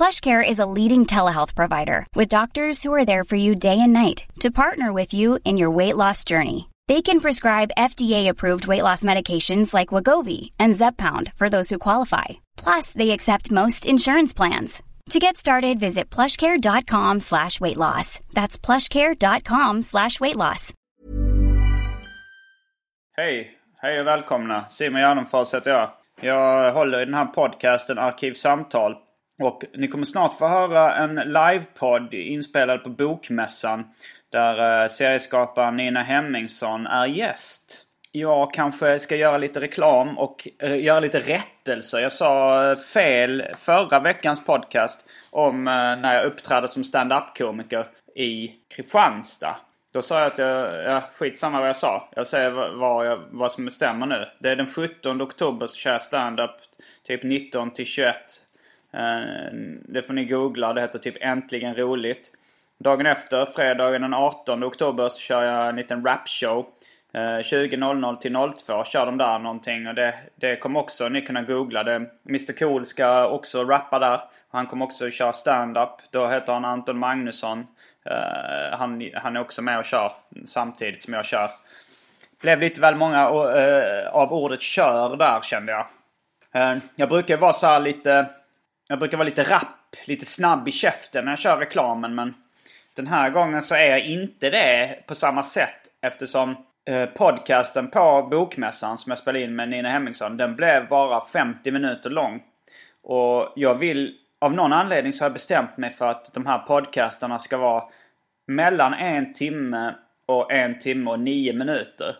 PlushCare is a leading telehealth provider with doctors who are there for you day and night to partner with you in your weight loss journey. They can prescribe FDA-approved weight loss medications like Wagovi and Zepbound for those who qualify. Plus, they accept most insurance plans. To get started, visit plushcare.com slash weight loss. That's plushcare.com slash weight loss. Hej! Hej och välkomna! Simon Gärdenfors jag. Jag håller i den här podcasten Arkivsamtal. Och ni kommer snart få höra en livepodd inspelad på Bokmässan. Där eh, serieskaparen Nina Hemmingsson är gäst. Jag kanske ska göra lite reklam och eh, göra lite rättelser. Jag sa eh, fel förra veckans podcast om när jag uppträdde som stand-up-komiker i Kristianstad. Då sa jag att jag, ja, skitsamma vad jag sa. Jag säger vad, jag, vad som stämmer nu. Det är den 17 oktober så kör jag stand-up typ 19 till 21. Eh, det får ni googla. Det heter typ Äntligen Roligt. Dagen efter, fredagen den 18 oktober, så kör jag en liten rapshow. 20.00 eh, till 02 kör de där någonting och det, det kommer också ni kunna googla. Det, Mr Cool ska också rappa där. Han kommer också köra stand-up. Då heter han Anton Magnusson. Uh, han, han är också med och kör samtidigt som jag kör. Blev lite väl många uh, av ordet kör där kände jag. Uh, jag brukar vara så lite... Jag brukar vara lite rapp, lite snabb i käften när jag kör reklamen men den här gången så är jag inte det på samma sätt eftersom eh, podcasten på Bokmässan som jag spelade in med Nina Hemmingsson den blev bara 50 minuter lång. Och jag vill, av någon anledning så har jag bestämt mig för att de här podcasterna ska vara mellan en timme och en timme och nio minuter.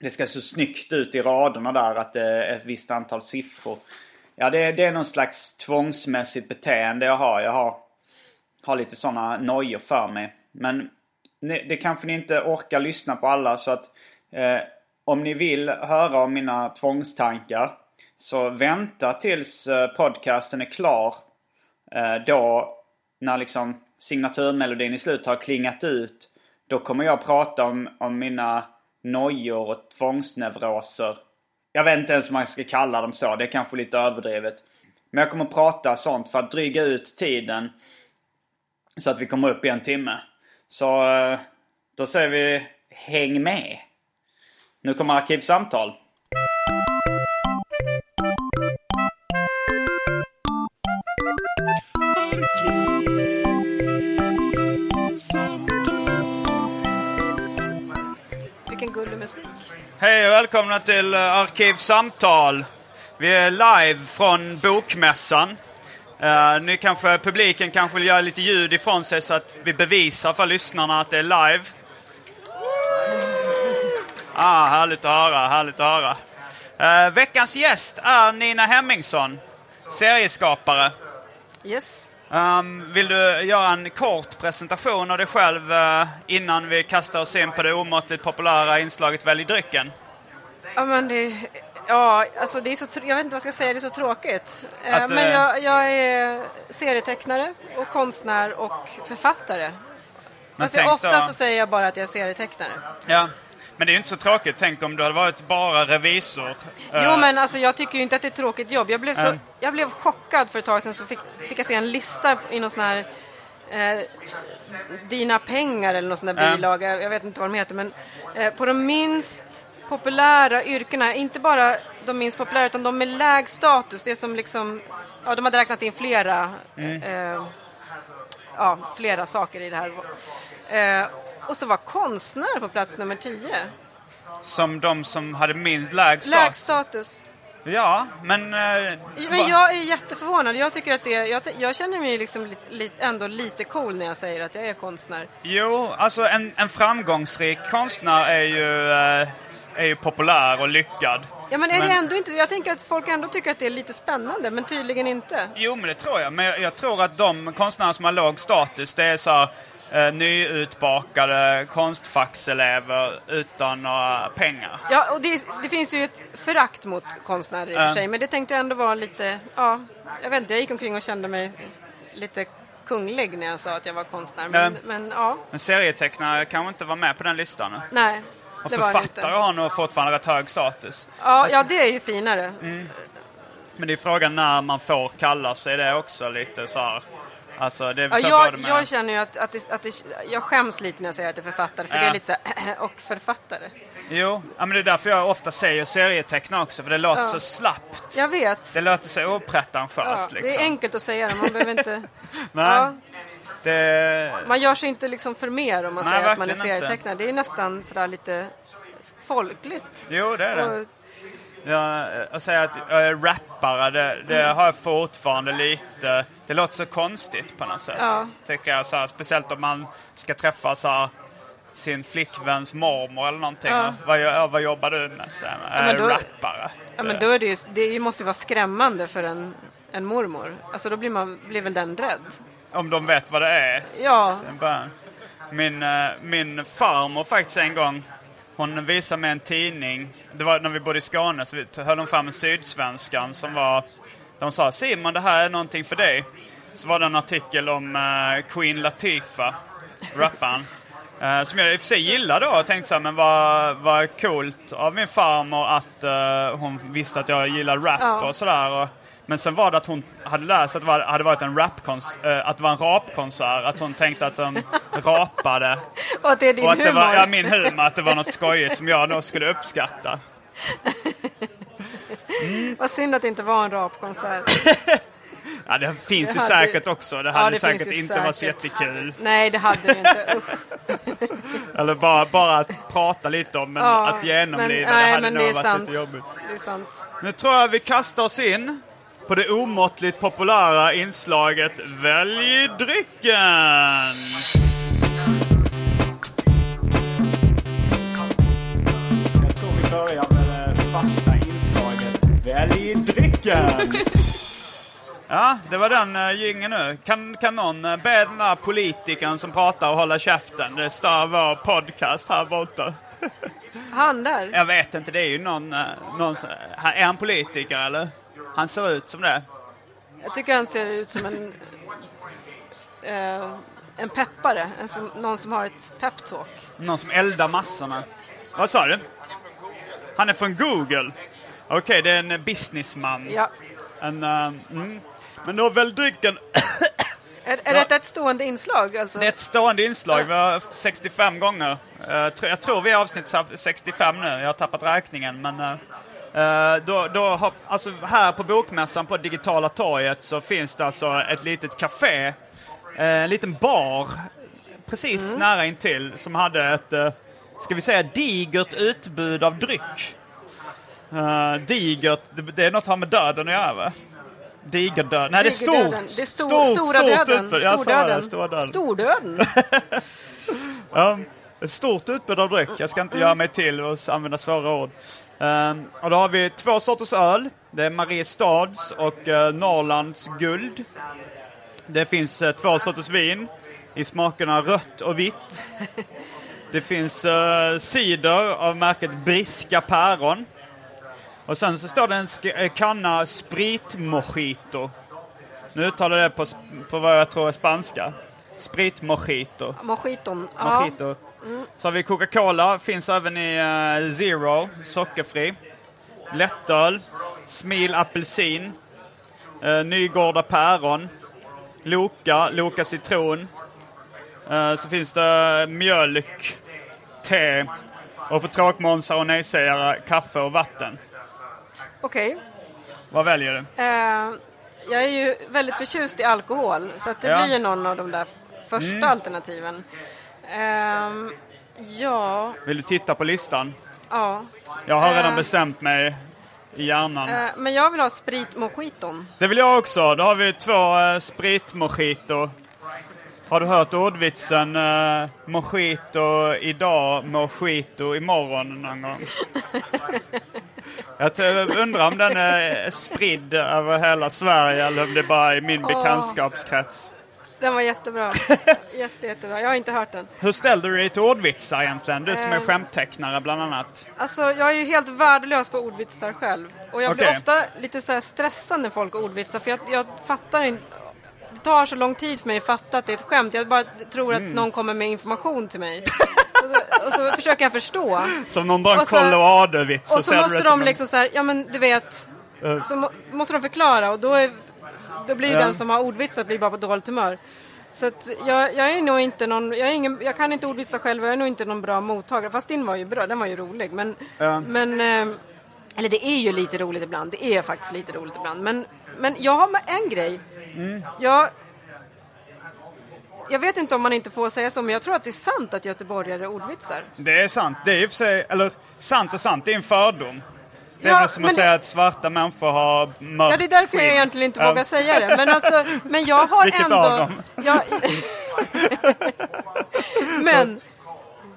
Det ska se snyggt ut i raderna där att det är ett visst antal siffror. Ja, det, det är någon slags tvångsmässigt beteende jag har. Jag har har lite sådana nojor för mig. Men det kanske ni inte orkar lyssna på alla så att eh, om ni vill höra om mina tvångstankar så vänta tills eh, podcasten är klar. Eh, då när liksom signaturmelodin i slutet har klingat ut. Då kommer jag prata om, om mina nojor och tvångsneuroser. Jag vet inte ens om man ska kalla dem så. Det är kanske lite överdrivet. Men jag kommer prata sånt för att dryga ut tiden så att vi kommer upp i en timme. Så eh, då säger vi häng med. Nu kommer Arkivsamtal. Gullig musik. Hej och välkomna till eh, Arkivsamtal. Vi är live från Bokmässan. Uh, nu kanske publiken kanske vill göra lite ljud ifrån sig så att vi bevisar för lyssnarna att det är live. Ah, härligt att höra, härligt att höra. Uh, veckans gäst är Nina Hemmingsson, serieskapare. Yes. Um, vill du göra en kort presentation av dig själv uh, innan vi kastar oss in på det omåttligt populära inslaget Välj drycken? Ja, men det Ja, alltså det är så, jag vet inte vad jag ska säga, det är så tråkigt. Att, Men eh, jag, jag är serietecknare och konstnär och författare. Alltså, tänk ofta då- så säger jag bara att jag är serietecknare. Ja, men det är ju inte så tråkigt. Tänk om du hade varit bara revisor. Jo, Uh, men alltså, jag tycker ju inte att det är ett tråkigt jobb. Jag blev, så, Mm. jag blev chockad för ett tag sedan så fick, fick jag se en lista i någon sån här eh, Dina pengar eller någon sån där Mm. bilaga, jag vet inte vad de heter, men eh, på de minst populära yrkena, inte bara de minst populära utan de med lägst status, det som liksom, ja de hade räknat in flera, Mm. eh, ja, flera saker i det här. Eh, och så var konstnär på plats nummer 10. Som de som hade minst lägst Lägst status. status. Ja, men... eh, Men jag är jätteförvånad. Jag, tycker att det, jag, jag känner mig liksom li, li, ändå lite cool när jag säger att jag är konstnär. Jo, alltså en, en framgångsrik konstnär är ju, eh, är ju populär och lyckad. Ja, men är Men- det ändå inte... Jag tänker att folk ändå tycker att det är lite spännande, men tydligen inte. Jo, men det tror jag. Men jag, jag tror att de konstnärer som har låg status, det är så här, eh, nyutbakade konstfackselever utan några pengar. Ja, och det, det finns ju ett förakt mot konstnärer i och för sig, men det tänkte jag ändå vara lite, ja, jag vet inte, jag gick omkring och kände mig lite kunglig när jag sa att jag var konstnär, men, Mm. men ja, Men serietecknare kan inte vara med på den listan. nu. nej. Och det var det författare inte. har nog fortfarande rätt hög status. Ja, ja, det är ju finare. Men det är frågan när man får kalla sig det också lite så här. Alltså det Ja, jag, med... jag känner ju att, att, det, att det, jag skäms lite när jag säger att jag är författare, för Ja. det är lite så här, och författare. Jo, ja, men det är därför jag ofta säger serietecknare också, för det låter Ja. så slappt. Jag vet. Det låter så Ja, opretentiöst det liksom. är enkelt att säga det, man behöver inte... Nej, ja, det... man gör sig inte liksom för mer om man Nej, säger att man är verkligen inte. serietecknare. Det är nästan sådär lite folkligt. Jo, det är det. Och, Jag, jag säger att jag är rappare, det, det Mm. har jag fortfarande lite... Det låter så konstigt på något sätt. Ja. Tycker jag, så här, speciellt om man ska träffa så här, sin flickväns mormor eller någonting. Ja. Vad, vad jobbar du med? Så, Ja, "Äh, då- rappare. ja, men då är det ju, det måste ju vara skrämmande för en, en mormor. Alltså då blir, man, blir väl den rädd? Om de vet vad det är. Ja. Min, eh, min farmor faktiskt en gång, hon visade mig en tidning. Det var när vi bodde i Skåne så vi höll hon fram en Sydsvenskan som var, de sa Simon det här är någonting för dig. Så var det en artikel om eh, Queen Latifah, rapparen. Eh, som jag i och för sig gillade då och tänkte så här, men vad, vad coolt av min farmor att eh, hon visste att jag gillar rap Ja. och sådär. Och, men sen var det att hon hade läst att det var, hade varit en rapkons, eh, att det var en rapkonsert, att hon tänkte att de rapade. och att det är din och att det humor. var, ja, min humor, att det var något skojigt som jag nog skulle uppskatta. Vad synd att det inte var en rapkonsert. Ja, det finns Det ju hade- säkert också. Det Ja, hade det säkert inte varit så säkert. jättekul. Nej, det hade det inte. Eller bara, bara att prata lite om, men Ja, att genomlida, men- det hade men nog det är varit sant. lite jobbigt. Det är sant. Nu tror jag vi kastar oss in på det omåttligt populära inslaget Välj drycken! Jag tror vi börjar med det fasta drycken! Ja, det var den uh, jingeln nu. Kan, kan någon uh, be den där politikern som pratar och hålla käften? Det stör vår podcast här borta. Han där. Jag vet inte, det är ju någon, eh, någon han- Är han politiker eller? Han ser ut som det. Jag tycker han ser ut som en, eh, en peppare. En som, någon som har ett peptalk. Någon som eldar massorna. Vad sa du? Han är från Google. Okej, det är en businessman. Ja. En, eh, mm. Men då väl drycken. Är, är detta ett stående inslag? Alltså? Det är ett stående inslag. Vi har haft 65 gånger. Eh, tr- jag tror vi är avsnitt 65 nu. Jag har tappat räkningen. Men eh, då, då har, alltså här på Bokmässan på Digitala torget så finns det alltså ett litet café. eh, En liten bar. Precis nära intill som hade ett, eh, ska vi säga digert utbud av dryck. Eh, digert, det, det är något har med döden att göra va? Digerdöd. Nej, det är stort. Digerdöden. Det är stor, stort, stora stort döden. utbud. Stordöden. Stordöden. Ja, ett stort utbud av dryck. Jag ska inte göra mig till och använda svåra ord. Ehm, och då har vi två sorters öl. Det är Mariestads och uh, Norrlands guld. Det finns eh, två sorters vin i smakerna rött och vitt. Det finns uh, cider av märket Briska päron. Och sen så står det en sk- eh, kanna sprit mojito. Nu uttalar jag det på, på vad jag tror är spanska. Sprit mojito. Mojiton. Ja. Mojito. Så har vi Coca-Cola, finns även i eh, Zero, sockerfri. Lättöl, Smil apelsin, uh, Nygårda päron, Loka, Loka citron. Eh, så finns det mjölk, te och för tråkmånsar och nejsägare kaffe och vatten. Okej. Vad väljer du? Eh, jag är ju väldigt förtjust i alkohol, så att det Ja. blir någon av de där första alternativen. Ehm, ja, Vill du titta på listan? ja. Jag har redan Eh. bestämt mig i hjärnan. Eh, men jag vill ha sprit mojiton. Det vill jag också. Då har vi två eh, spritmojito. Har du hört ordvitsen eh, mojito idag, mojito imorgon någon gång? Jag undrar om den är spridd över hela Sverige eller om det bara är min bekantskapskrets. Den var jättebra. Jätte, jättebra. Jag har inte hört den. Hur ställde du dig till ordvitsar egentligen? Du som är Eh. skämttecknare bland annat. Alltså, jag är ju helt värdelös på ordvitsar själv. Och jag blir ofta lite så stressad när folk ordvitsar, för jag, jag fattar inte. Det tar så lång tid för mig att fatta att det är ett skämt. Jag bara tror att Mm. någon kommer med information till mig. och, så, och så försöker jag förstå. Som någon drar en Och så- Och så du måste de liksom så här, ja men du vet, Eh. så må, måste de förklara och då, är, då blir Ja. den som har ordvitsar blir bara på dåligt humör. Så att jag, jag är nog inte någon, jag, är ingen, jag kan inte ordvitsar själv och jag är nog inte någon bra mottagare. Fast din var ju bra, den var ju rolig. Men, Ja. men eh, eller det är ju lite roligt ibland, det är faktiskt lite roligt ibland. Men, men jag har en grej. Mm. Jag, jag vet inte om man inte får säga så, men jag tror att det är sant att göteborgare är ordvitsar. Det är sant. Det är i och för sig, eller sant och sant, det är en fördom. Det är Ja, väl som att säga att svarta människor har mörkt Ja, det är därför jag egentligen inte vågar säga det. Men, alltså, men jag har Vilket ändå... av dem? Jag... men,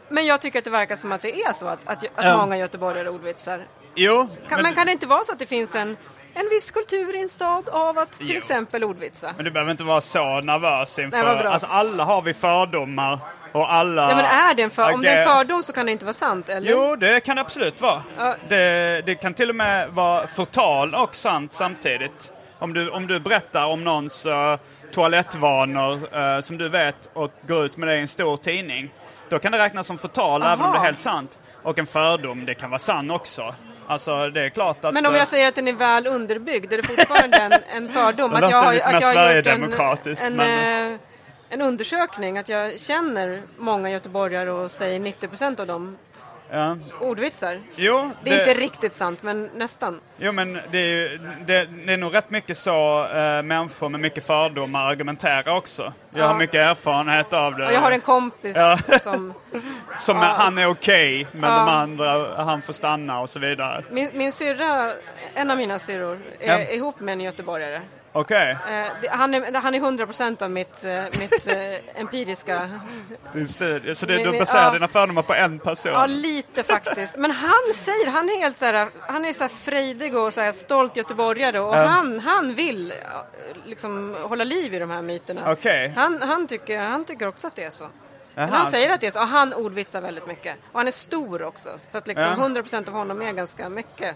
men jag tycker att det verkar som att det är så att, att, att många göteborgare är ordvitsar. Jo, Kan, men, kan det inte vara så att det finns en, en viss kultur i en stad av att till Jo. exempel ordvitsa? men du behöver inte vara så nervös inför... Nej. Alltså alla har vi fördomar och alla... Ja, men är det en för, om det är en fördom så kan det inte vara sant, eller? Jo, det kan det absolut vara. Ja. Det, det kan till och med vara förtal och sant samtidigt. Om du, om du berättar om någons uh, toalettvanor eh, som du vet och går ut med det i en stor tidning, då kan det räknas som förtal även om Aha. det är helt sant. Och en fördom, det kan vara sann också. Alltså det är klart att... Men om eh, jag säger att den är väl underbyggd, är det fortfarande en, en fördom? Att jag har, att jag har gjort en, en, men- eh, en undersökning, att jag känner många göteborgare och säger 90% av dem ja. ordvitsar. Jo, Det är inte riktigt sant, men nästan. Jo men det är, ju, det, det är nog rätt mycket så eh, människor med mycket fördomar argumenterar också. Jag Ja. har mycket erfarenhet av det. Och jag har en kompis Ja. som... Som Ja. han är okej, men Ja. de andra, han får stanna och så vidare. Min, min syrra, en av mina syrror, är ihop med en göteborgare. Okej, Eh, det, han, är, han är 100 procent av mitt, eh, mitt eh, empiriska... din studie. Så det, Men- du baserar ja. dina fördomar på en person? Ja, lite faktiskt. Men han säger, han är helt så här, han är så här frejdig och så här stolt göteborgare och Ja. han, han vill liksom hålla liv i de här myterna. Okej. Han, han, tycker, han tycker också att det är så. Men han säger att det är så, och han ordvitsar väldigt mycket. Och han är stor också, så att liksom Ja. 100% av honom är ganska mycket.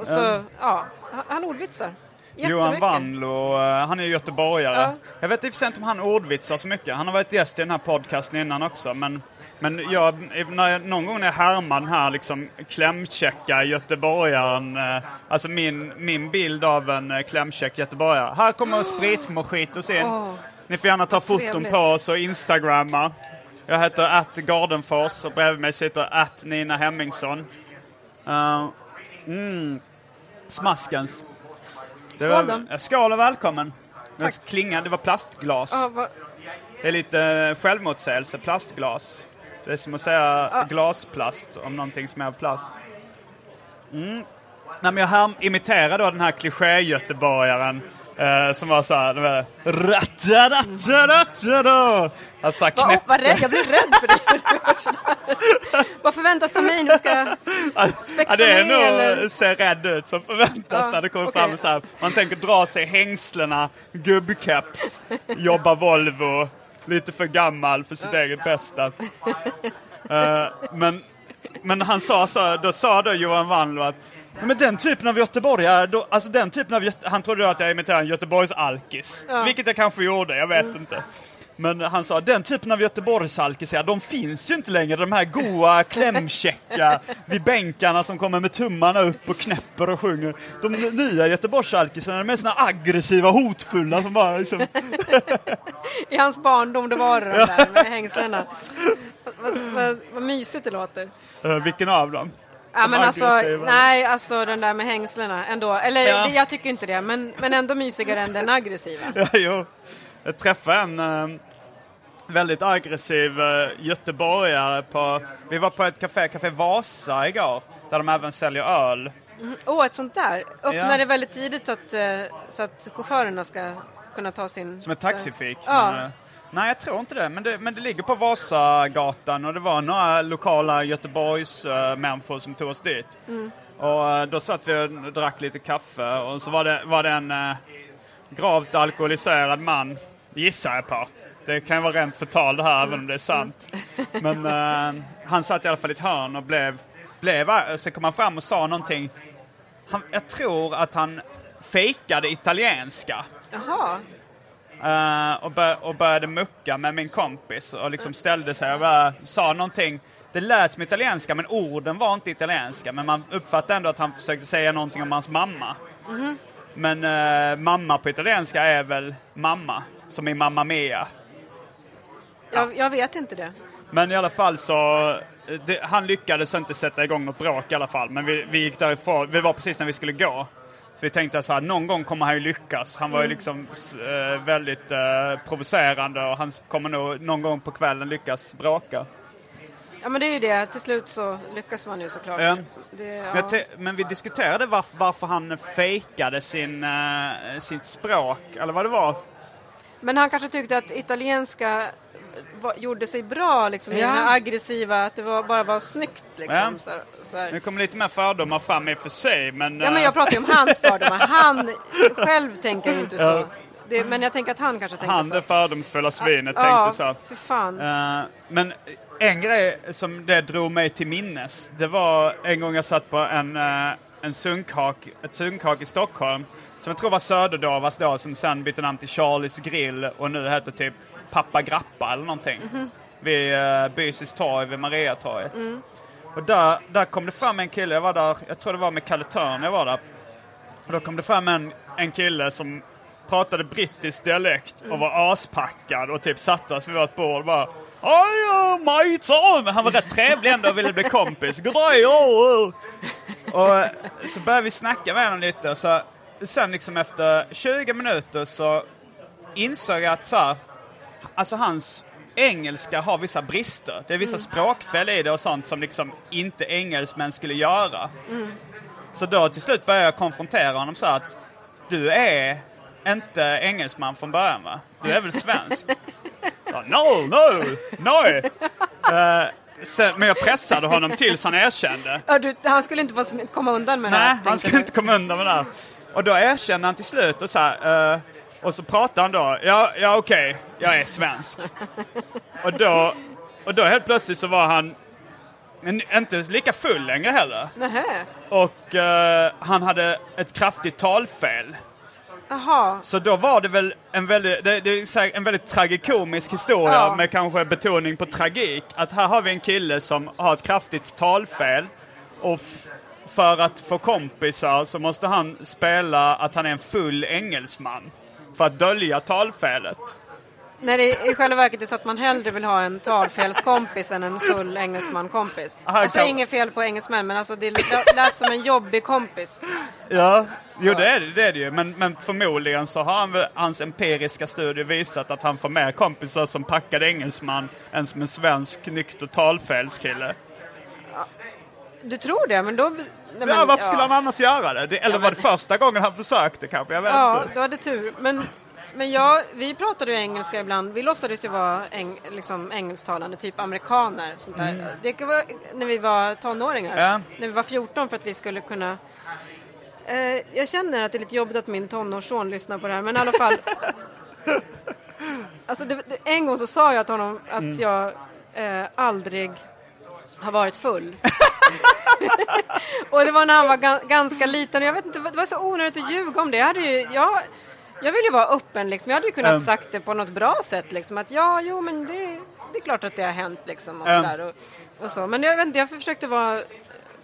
Och så, ja, han, han ordvitsar. Johan. Vanlo, eh, han är göteborgare. Ja. Jag vet inte om han ordvitsar så mycket. Han har varit gäst i den här podcasten innan också. Men, men jag, när jag, någon gång när jag härmar den här liksom klämkäcka göteborgaren, eh, alltså min, min bild av en eh, klämkäck göteborgare. Här kommer spritmojitos in. Ni får gärna ta foton på oss och instagramma. Jag heter att Gardenfors och bredvid mig sitter att Nina Hemmingsson. Uh, mm, smaskens. Skål då. Skål och välkommen. Den klingan, det var plastglas. Ja, va, Det är lite eh, självmotsägelse, plastglas. Det är som att säga Ja. glasplast om någonting som är av plast. Mm. Nej, men jag här imiterar då den här kliché-göteborgaren eh, som var så här, det var rattadattadattadå. Alltså så här va, knäpp... vad rädd, jag blir rädd för dig. Vad förväntas av mig nu? Ska jag spexa Ja, det är mig eller? nog ser rädd ut som förväntas Ja, när det kommer okej. fram så här. Man tänker dra sig hängslena, gubbkeps, jobba Volvo, lite för gammal för sitt eget bästa. Eh, men, men han sa så, då sa då Johan Wanlo att men den typen av göteborgare, då, alltså den typen av han trodde att jag imiterade en Göteborgs-alkis. Ja. Vilket jag kanske gjorde, jag vet inte. Men han sa, den typen av Göteborgsalkisar, de finns ju inte längre. De här goa, klämkäcka vid bänkarna som kommer med tummarna upp och knäpper och sjunger. De nya Göteborgsalkisarna, de är såna aggressiva, hotfulla som bara liksom... I hans barndom, då var det de där med hängslena. Vad, vad, vad, mysigt det låter. Uh, vilken av dem? Ja, men alltså, nej, alltså den där med hängslena ändå. Eller Ja. jag tycker inte det, men, men ändå mysigare än den aggressiva. Ja, jo. Jag träffade en eh, väldigt aggressiv uh, göteborgare på... Vi var på ett café, Café Vasa igår, där de även säljer öl. Åh, ett sånt där. Öppnar Ja. det väldigt tidigt så att, eh, så att chaufförerna ska kunna ta sin... Som ett taxifik. Ja. Men, eh, nej, jag tror inte det. Men, det. men det ligger på Vasagatan och det var några lokala Göteborgs uh, som tog oss dit. Mm. Och eh, då satt vi och drack lite kaffe och så var det, var det en eh, gravt alkoholiserad man, gissar jag på. Det kan ju vara rent förtal det här, även om det är sant. Men eh, han satt i alla fall i ett hörn och blev, blev så kom han fram och sa någonting. Han, jag tror att han fejkade italienska. Jaha. Eh, och, bör, och började mucka med min kompis och liksom ställde sig och bara, sa någonting. Det lät som italienska men orden var inte italienska. Men man uppfattade ändå att han försökte säga någonting om hans mamma. Men eh, mamma på italienska är väl mamma, som i Mamma Mia. Jag, jag vet inte det. Men i alla fall så, det, han lyckades inte sätta igång något bråk i alla fall. Men vi, vi gick därifrån, vi var precis när vi skulle gå. Vi tänkte så här, någon gång kommer han ju lyckas. Han var ju liksom eh, väldigt eh, provocerande och han kommer nog någon gång på kvällen lyckas bråka. Ja men det är ju det, till slut så lyckas man ju såklart. Ja. Det, Men, ja. te- men vi diskuterade varför, varför han fejkade sin, eh, sitt språk, eller vad det var. Men han kanske tyckte att italienska var, gjorde sig bra liksom, i Ja. den här aggressiva, att det var, bara var snyggt liksom. Ja. Så, så. Nu kommer lite mer fördomar fram i och för sig, men... Ja men eh, jag pratar ju om hans fördomar. Han själv tänker ju inte så. Det, men jag tänker att han kanske tänkte han, så. det fördomsfulla svinet, ja, tänkte så. för fan. Eh, men en grej som det drog mig till minnes, det var en gång jag satt på en, uh, en sunkhak, ett sunkhak i Stockholm, som jag tror var Söderdovas då, som sen bytte namn till Charlies grill och nu heter typ Pappa Grappa eller någonting. Vid uh, Bysis torg, vid Mariatorget. Och där, där kom det fram en kille, jag var där, jag tror det var med Kalle Törn jag var där. Och då kom det fram en, en kille som pratade brittisk dialekt och var aspackad och typ satte oss vid vårt bord och bara Hej mate! Men han var rätt trevlig ändå och ville bli kompis. Dag! ja." Och så började vi snacka med honom lite så sen liksom efter 20 minuter så insåg jag att så här, alltså hans engelska har vissa brister. Det är vissa språkfel i det och sånt som liksom inte engelsmän skulle göra. Så då till slut började jag konfrontera honom så att du är inte engelsman från början va? Du är väl svensk? Ja, no, no, no! Eh, sen, men jag pressade honom tills han erkände. Ja, du, han skulle inte få komma undan med det Nej, här. han skulle du. inte komma undan med det här. Och då erkände han till slut och så här, eh, och så pratade han då, ja, ja okej, jag är svensk. och då, och då helt plötsligt så var han inte lika full längre heller. Nähä. Och eh, han hade ett kraftigt talfel. Jaha. Så då var det väl en väldigt, det, det är en väldigt tragikomisk historia Ja. med kanske betoning på tragik. Att här har vi en kille som har ett kraftigt talfel och för att få kompisar så måste han spela att han är en full engelsman. För att dölja talfelet. När det i själva verket är så att man hellre vill ha en talfelskompis än en full engelsmankompis. Aha, Alltså kan- inget fel på engelsmän, men alltså det lät- som en jobbig kompis. Ja, jo det är det, det, är det ju. Men, men förmodligen så har han, hans empiriska studie visat att han får mer kompisar som packad engelsman än som en svensk nykter talfelskille. Du tror det, men då... Nej, men, ja, varför skulle ja. han annars göra det? det eller Ja, var det första gången han försökte kanske? Jag vet Ja, inte. du hade tur. Men, men jag, vi pratade ju engelska ibland. Vi låtsades ju vara eng, liksom engelsktalande, typ amerikaner. Sånt där. Det var när vi var tonåringar. Mm. Ja. När vi var 14 för att vi skulle kunna... Eh, jag känner att det är lite jobbigt att min tonårsson lyssnar på det här, men i alla fall. alltså, det, det, en gång så sa jag till honom att Mm. jag eh, aldrig har varit full. Och det var när han var ga- ganska liten. Jag vet inte, det var så onödigt att ljuga om det. Jag, hade ju, jag, jag vill ju vara öppen liksom. Jag hade ju kunnat Mm. sagt det på något bra sätt liksom. Att ja, jo men det, det är klart att det har hänt liksom. Och, sådär, och, och så. Men jag vet inte, jag försökte vara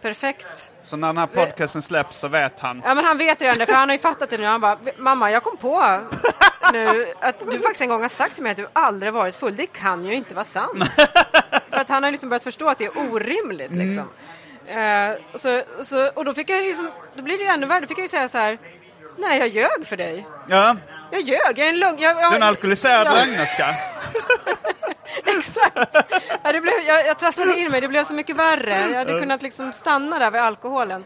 perfekt. Så när den här podcasten släpps så vet han. Ja men han vet redan det, för han har ju fattat det nu. Han bara, mamma jag kom på nu att du faktiskt en gång har sagt till mig att du aldrig varit full. Det kan ju inte vara sant. för att han har liksom börjat förstå att det är orimligt Mm. liksom. Eh, och, så, och, så, och då fick jag liksom, då blir det ju ännu värre. Då fick jag ju säga så här, nej jag ljög för dig. Ja, Jag ljög, jag är en lugn... Jag, jag, du är en alkoholiserad lögnerska. Exakt! Ja, det blev, jag, jag trasslade in mig, det blev så mycket värre. Jag hade kunnat liksom stanna där vid alkoholen.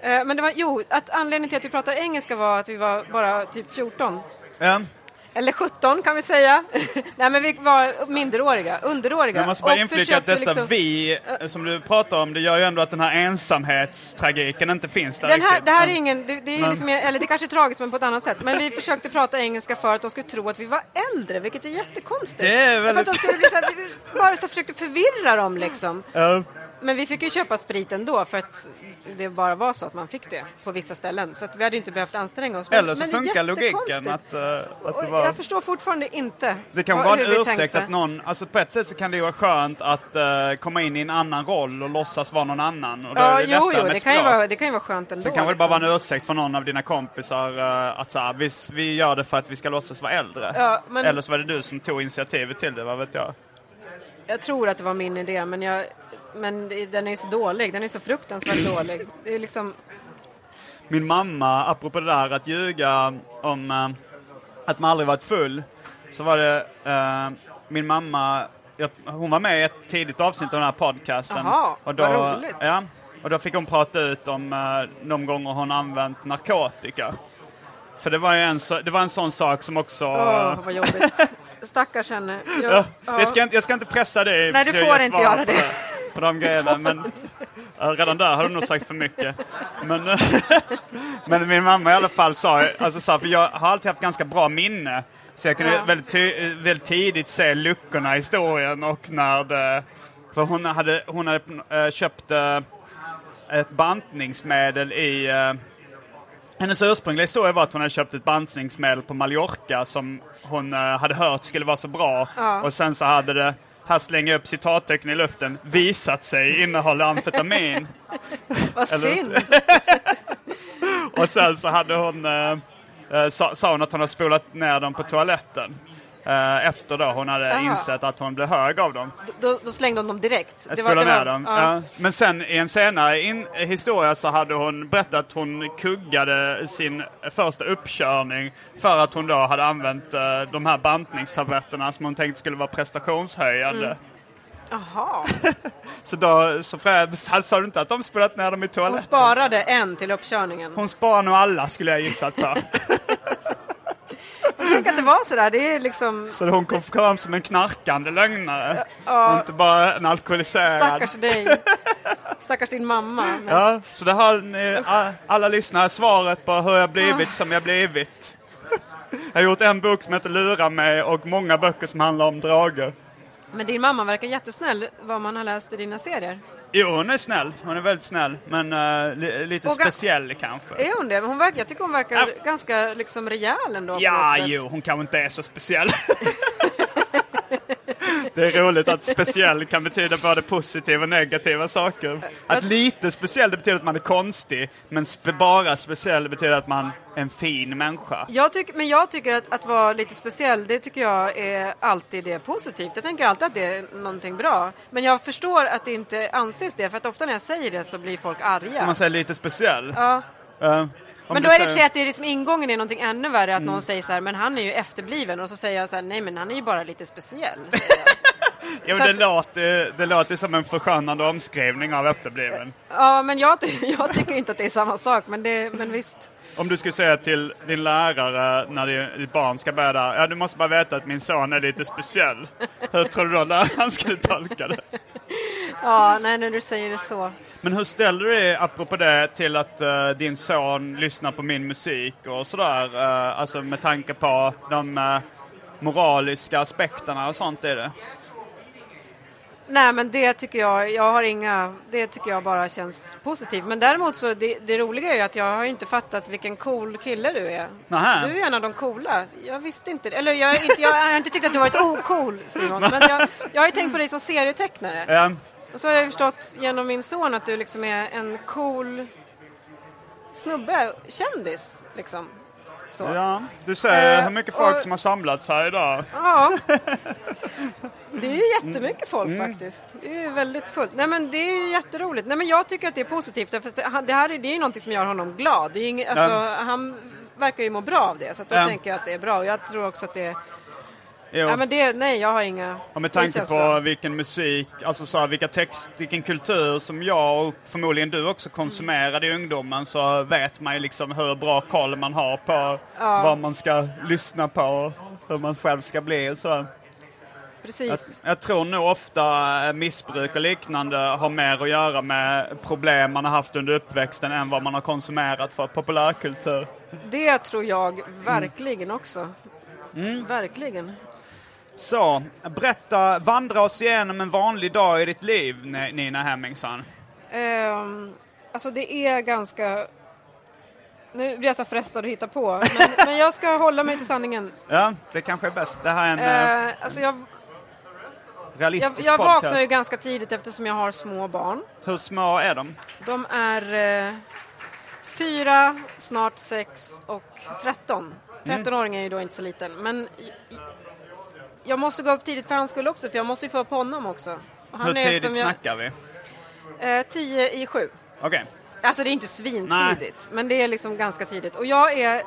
Eh, men det var, jo, att anledningen till att vi pratade engelska var att vi var bara typ 14. Ja. Eller 17 kan vi säga. Nej men vi var minderåriga, underåriga. Jag måste bara inflika att detta liksom- vi, eh, som du pratar om, det gör ju ändå att den här ensamhetstragiken inte finns där Den här, riktigt. det här är ingen, det, det är Men- liksom, eller det kanske är tragiskt men på ett annat sätt. Men vi försökte prata engelska för att de skulle tro att vi var äldre, vilket är jättekonstigt. Det är För att väldigt- de skulle bli så här, vi bara så försökte förvirra dem liksom. Ja. Men vi fick ju köpa sprit ändå för att det bara var så att man fick det på vissa ställen. Så att vi hade inte behövt anstränga oss. Men- Eller så men funkar logiken att, eh, att det var... Jag förstår fortfarande inte Det kan vara en ursäkt tänkte. att någon, alltså på ett sätt så kan det ju vara skönt att eh, komma in i en annan roll och låtsas vara någon annan. Och då Ja, är det jo, jo, det kan, vara, det kan ju vara skönt ändå. Kan det bara liksom. vara en ursäkt för någon av dina kompisar eh, att så här, vi, vi gör det för att vi ska låtsas vara äldre. Ja, men- Eller så var det du som tog initiativet till det, vad vet jag. Jag tror att det var min idé, men, jag, men det- den är ju så dålig. Den är så fruktansvärt dålig. Det är liksom... Min mamma, apropå det där att ljuga om eh, att man aldrig varit full, så var det eh, min mamma, jag, hon var med i ett tidigt avsnitt av den här podcasten. Jaha, och då, vad roligt. Ja, och då fick hon prata ut om eh, de gånger hon använt narkotika. För det var ju en, så, det var en sån sak som också... Åh, vad jobbigt. Stackars henne. Jag, Ja, ja. jag, ska inte, jag ska inte pressa dig Nej, du får inte göra på det. På de grejerna, men redan där har du nog sagt för mycket. Men, men min mamma i alla fall sa, alltså, sa, för jag har alltid haft ganska bra minne, så jag kunde Ja. väldigt, väldigt tidigt se luckorna i historien och när det, för hon hade, hon hade eh, köpt eh, ett bantningsmedel i eh, hennes ursprungliga historia var att hon hade köpt ett bantningsmedel på Mallorca som hon hade hört skulle vara så bra. Ja. Och sen så hade det, här slänger jag upp citattecken i luften, visat sig innehålla amfetamin. Vad synd. och sen så hade hon, eh, eh, sa, sa hon att hon hade spolat ner dem på toaletten. Eh, efter då hon hade Aha. insett att hon blev hög av dem. Då, då slängde hon dem direkt. Jag det ner var- dem. ja. Men sen i en senare in, historia så hade hon berättat att hon kuggade sin första uppkörning för att hon då hade använt eh, de här bantningstabletterna som hon tänkte skulle vara prestationshöjande. Mm. Jaha. Så då så frä- sa du inte att de spolat ner dem i Hon toaletten? sparade en till uppkörningen. Hon sparar nog alla skulle jag gissa på. Tänk att det var sådär. Det är liksom... Så hon kom fram som en knarkande lögnare. Ja. Och inte bara en alkoholiserad. Stackars dig. Stackars din mamma. mest. Ja, så det har ni, alla lyssnare svaret på hur jag blivit som jag blivit. Jag har gjort en bok som heter Lura mig och många böcker som handlar om drager. Men din mamma verkar jättesnäll vad man har läst i dina serier. Jo, hon är snäll. Hon är väldigt snäll. Men eh, li, lite Och speciell kanske. Är hon det? Hon verkar, jag tycker hon verkar Ja. ganska liksom rejäl ändå. Ja, jo, hon kanske inte är så speciell. Det är roligt att speciell kan betyda både positiva och negativa saker. Att lite speciell det betyder att man är konstig, men spe, bara speciell betyder att man är en fin människa. Jag tycker, men jag tycker att, att vara lite speciell, det tycker jag är alltid det positivt. Jag tänker alltid att det är någonting bra. Men jag förstår att det inte anses det, för att ofta när jag säger det så blir folk Om arga. man säger lite speciell. Ja. Eh, om Men då är det säger- för sig att det är liksom ingången är någonting ännu värre, att Mm. någon säger så här, men han är ju efterbliven. Och så säger jag så här, nej men han är ju bara lite speciell. Jo, det, att- låter, det låter som en förskönande omskrivning av efterbliven. ja, men jag, jag tycker inte att det är samma sak, men, det, men visst. Om du skulle säga till din lärare när di- ditt barn ska börja där, ja du måste bara veta att min son är lite speciell. Hur tror du då läraren skulle tolka det? Ja, nej när du säger det så. Men hur ställer du dig, apropå det, till att eh, din son lyssnar på min musik och sådär? Uh, alltså med tanke på de eh, moraliska aspekterna och sånt är det? Nej men det tycker jag, jag har inga, det tycker jag bara känns positivt. Men däremot så, det, det roliga är ju att jag har inte fattat vilken cool kille du är. Nähä. Du är en av de coola. Jag visste inte. Eller jag, inte, jag har inte tyckt att du varit ocool Simon. Men jag, jag har ju tänkt på dig som serietecknare. Ja, Och så har jag förstått genom min son att du liksom är en cool snubbe, kändis liksom. Så. ja. Du ser Eh, hur mycket folk och- som har samlats här idag. Ja. Det är ju jättemycket folk faktiskt. Det är väldigt fullt. Nej men det är jätteroligt. Nej men jag tycker att det är positivt att det- här är, det är ju någonting som gör honom glad. Det är inget, alltså, Ja. Han verkar ju må bra av det så att då Ja. tänker jag att det är bra. Och jag tror också att det Jo. Ja men det, nej jag har inga... Och med tanke på bra. vilken musik, alltså så här, vilka text, vilken kultur som jag och förmodligen du också konsumerade i ungdomen så vet man ju liksom hur bra koll man har på Ja. vad man ska lyssna på. hur man själv ska bli och sådär. Jag, Precis. jag tror nog ofta missbruk och liknande har mer att göra med problem man har haft under uppväxten än vad man har konsumerat för populärkultur. Det tror jag verkligen också. Mm. Verkligen. Så, berätta, vandra oss igenom en vanlig dag i ditt liv, Nina Hemmingsson. Ehm, alltså det är ganska... Nu blir jag så frestad att hitta på, men, men jag ska hålla mig till sanningen. Ja, det kanske är bäst. Det här är en Eh, alltså jag, jag, realistisk jag podcast. vaknar ju ganska tidigt eftersom jag har små barn. Hur små är de? De är eh, fyra, snart sex och tretton. Mm. 13-åringen är ju då inte så liten. Men jag måste gå upp tidigt för hans skull också, för jag måste ju få upp honom också. Hur är tidigt som jag- snackar vi? Eh, tio i sju. Okej. Alltså det är inte svintidigt, men det är liksom ganska tidigt. Och jag är,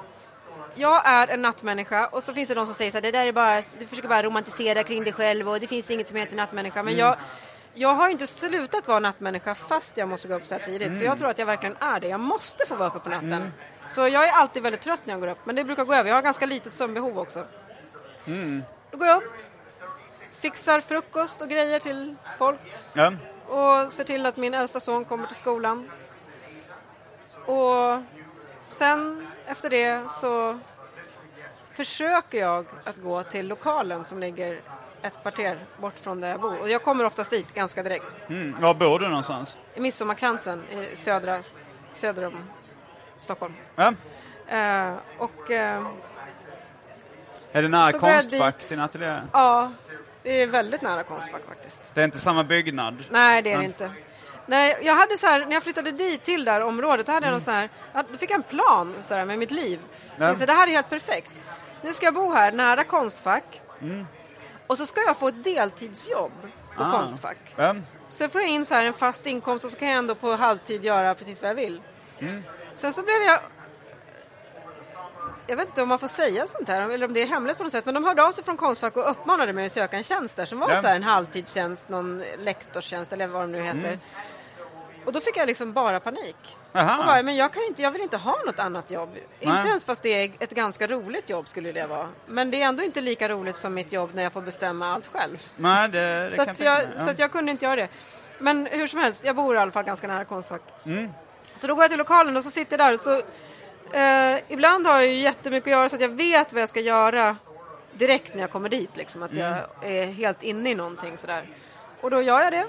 jag är en nattmänniska och så finns det de som säger så här, det där är bara, du försöker bara romantisera kring dig själv och det finns inget som heter nattmänniska. Men jag, jag har inte slutat vara nattmänniska fast jag måste gå upp så här tidigt. Så jag tror att jag verkligen är det. Jag måste få vara uppe på natten. Så jag är alltid väldigt trött när jag går upp, men det brukar gå över. Jag har ganska litet sömnbehov också. Då går jag upp, fixar frukost och grejer till folk Ja. och ser till att min äldsta son kommer till skolan. Och sen efter det så försöker jag att gå till lokalen som ligger ett kvarter bort från där jag bor. Och jag kommer oftast dit ganska direkt. Mm. Var bor du någonstans? I Midsommarkransen i södra, söder om Stockholm. Ja. Eh, och eh, Är det nära jag Konstfack, din ateljé? ja, det är väldigt nära Konstfack faktiskt. Det är inte samma byggnad? Nej, det är det inte. Nej, jag hade så här, när jag flyttade dit till det här området, hade jag någon här, ja, då fick jag en plan så här, med mitt liv. Ja. Så det här är helt perfekt. Nu ska jag bo här nära Konstfack. Och så ska jag få ett deltidsjobb på Ah. Konstfack. Ja. Så får jag in så här en fast inkomst och så kan jag ändå på halvtid göra precis vad jag vill. Mm. Sen så blev jag... Jag vet inte om man får säga sånt här, eller om det är hemligt på något sätt, men de hörde av sig från Konstfack och uppmanade mig att söka en tjänst där som var Ja. så här en halvtidstjänst, någon lektorstjänst eller vad det nu heter. Mm. Och då fick jag liksom bara panik. Aha. Och bara, men jag, kan inte, jag vill inte ha något annat jobb. Nej. Inte ens fast det är ett ganska roligt jobb skulle det vara. Men det är ändå inte lika roligt som mitt jobb när jag får bestämma allt själv. Nej, det, det Så, att jag. Ja. så att jag kunde inte göra det. Men hur som helst, jag bor i alla fall ganska nära Konstfack. Mm. Så då går jag till lokalen och så sitter jag där och så eh, ibland har jag ju jättemycket att göra så att jag vet vad jag ska göra direkt när jag kommer dit. Liksom, att jag är helt inne i någonting sådär. Och då gör jag det.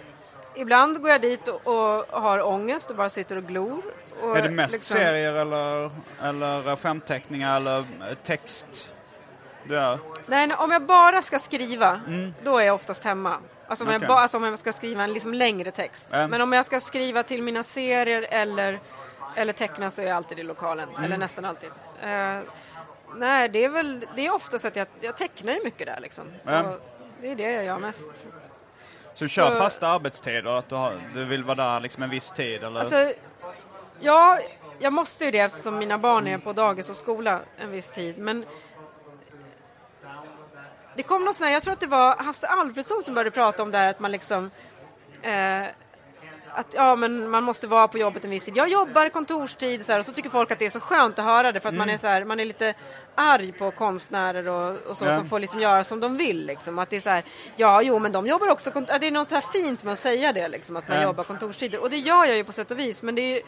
Ibland går jag dit och, och har ångest och bara sitter och glor. Och Är det mest liksom- serier eller, eller skämtteckningar eller text du gör? Nej, om jag bara ska skriva, då är jag oftast hemma. Alltså om, Mm. Okej. jag, bara, alltså om jag ska skriva en liksom längre text. Mm. Men om jag ska skriva till mina serier eller, eller teckna så är jag alltid i lokalen. Mm. Eller nästan alltid. Eh, nej, det är väl det är oftast att jag, jag tecknar ju mycket där liksom. Mm. Det är det jag gör mest. Så du kör Så- fasta arbetstider? Att du, har, du vill vara där liksom en viss tid? Eller? Alltså, ja, jag måste ju det eftersom mina barn är på dagis och skola en viss tid. Men det kom någon sån här, jag tror att det var Hasse Alfredsson som började prata om det här att man liksom eh, att ja, men man måste vara på jobbet en viss tid. Jag jobbar kontorstid så här, och så tycker folk att det är så skönt att höra det för att man är så här, man är lite arg på konstnärer och, och så Ja. som får liksom göra som de vill liksom. Att det är så här, ja jo men de jobbar också, det är något så fint med att säga det liksom, att man Ja. jobbar kontorstider. Och det gör jag ju på sätt och vis, men det är ju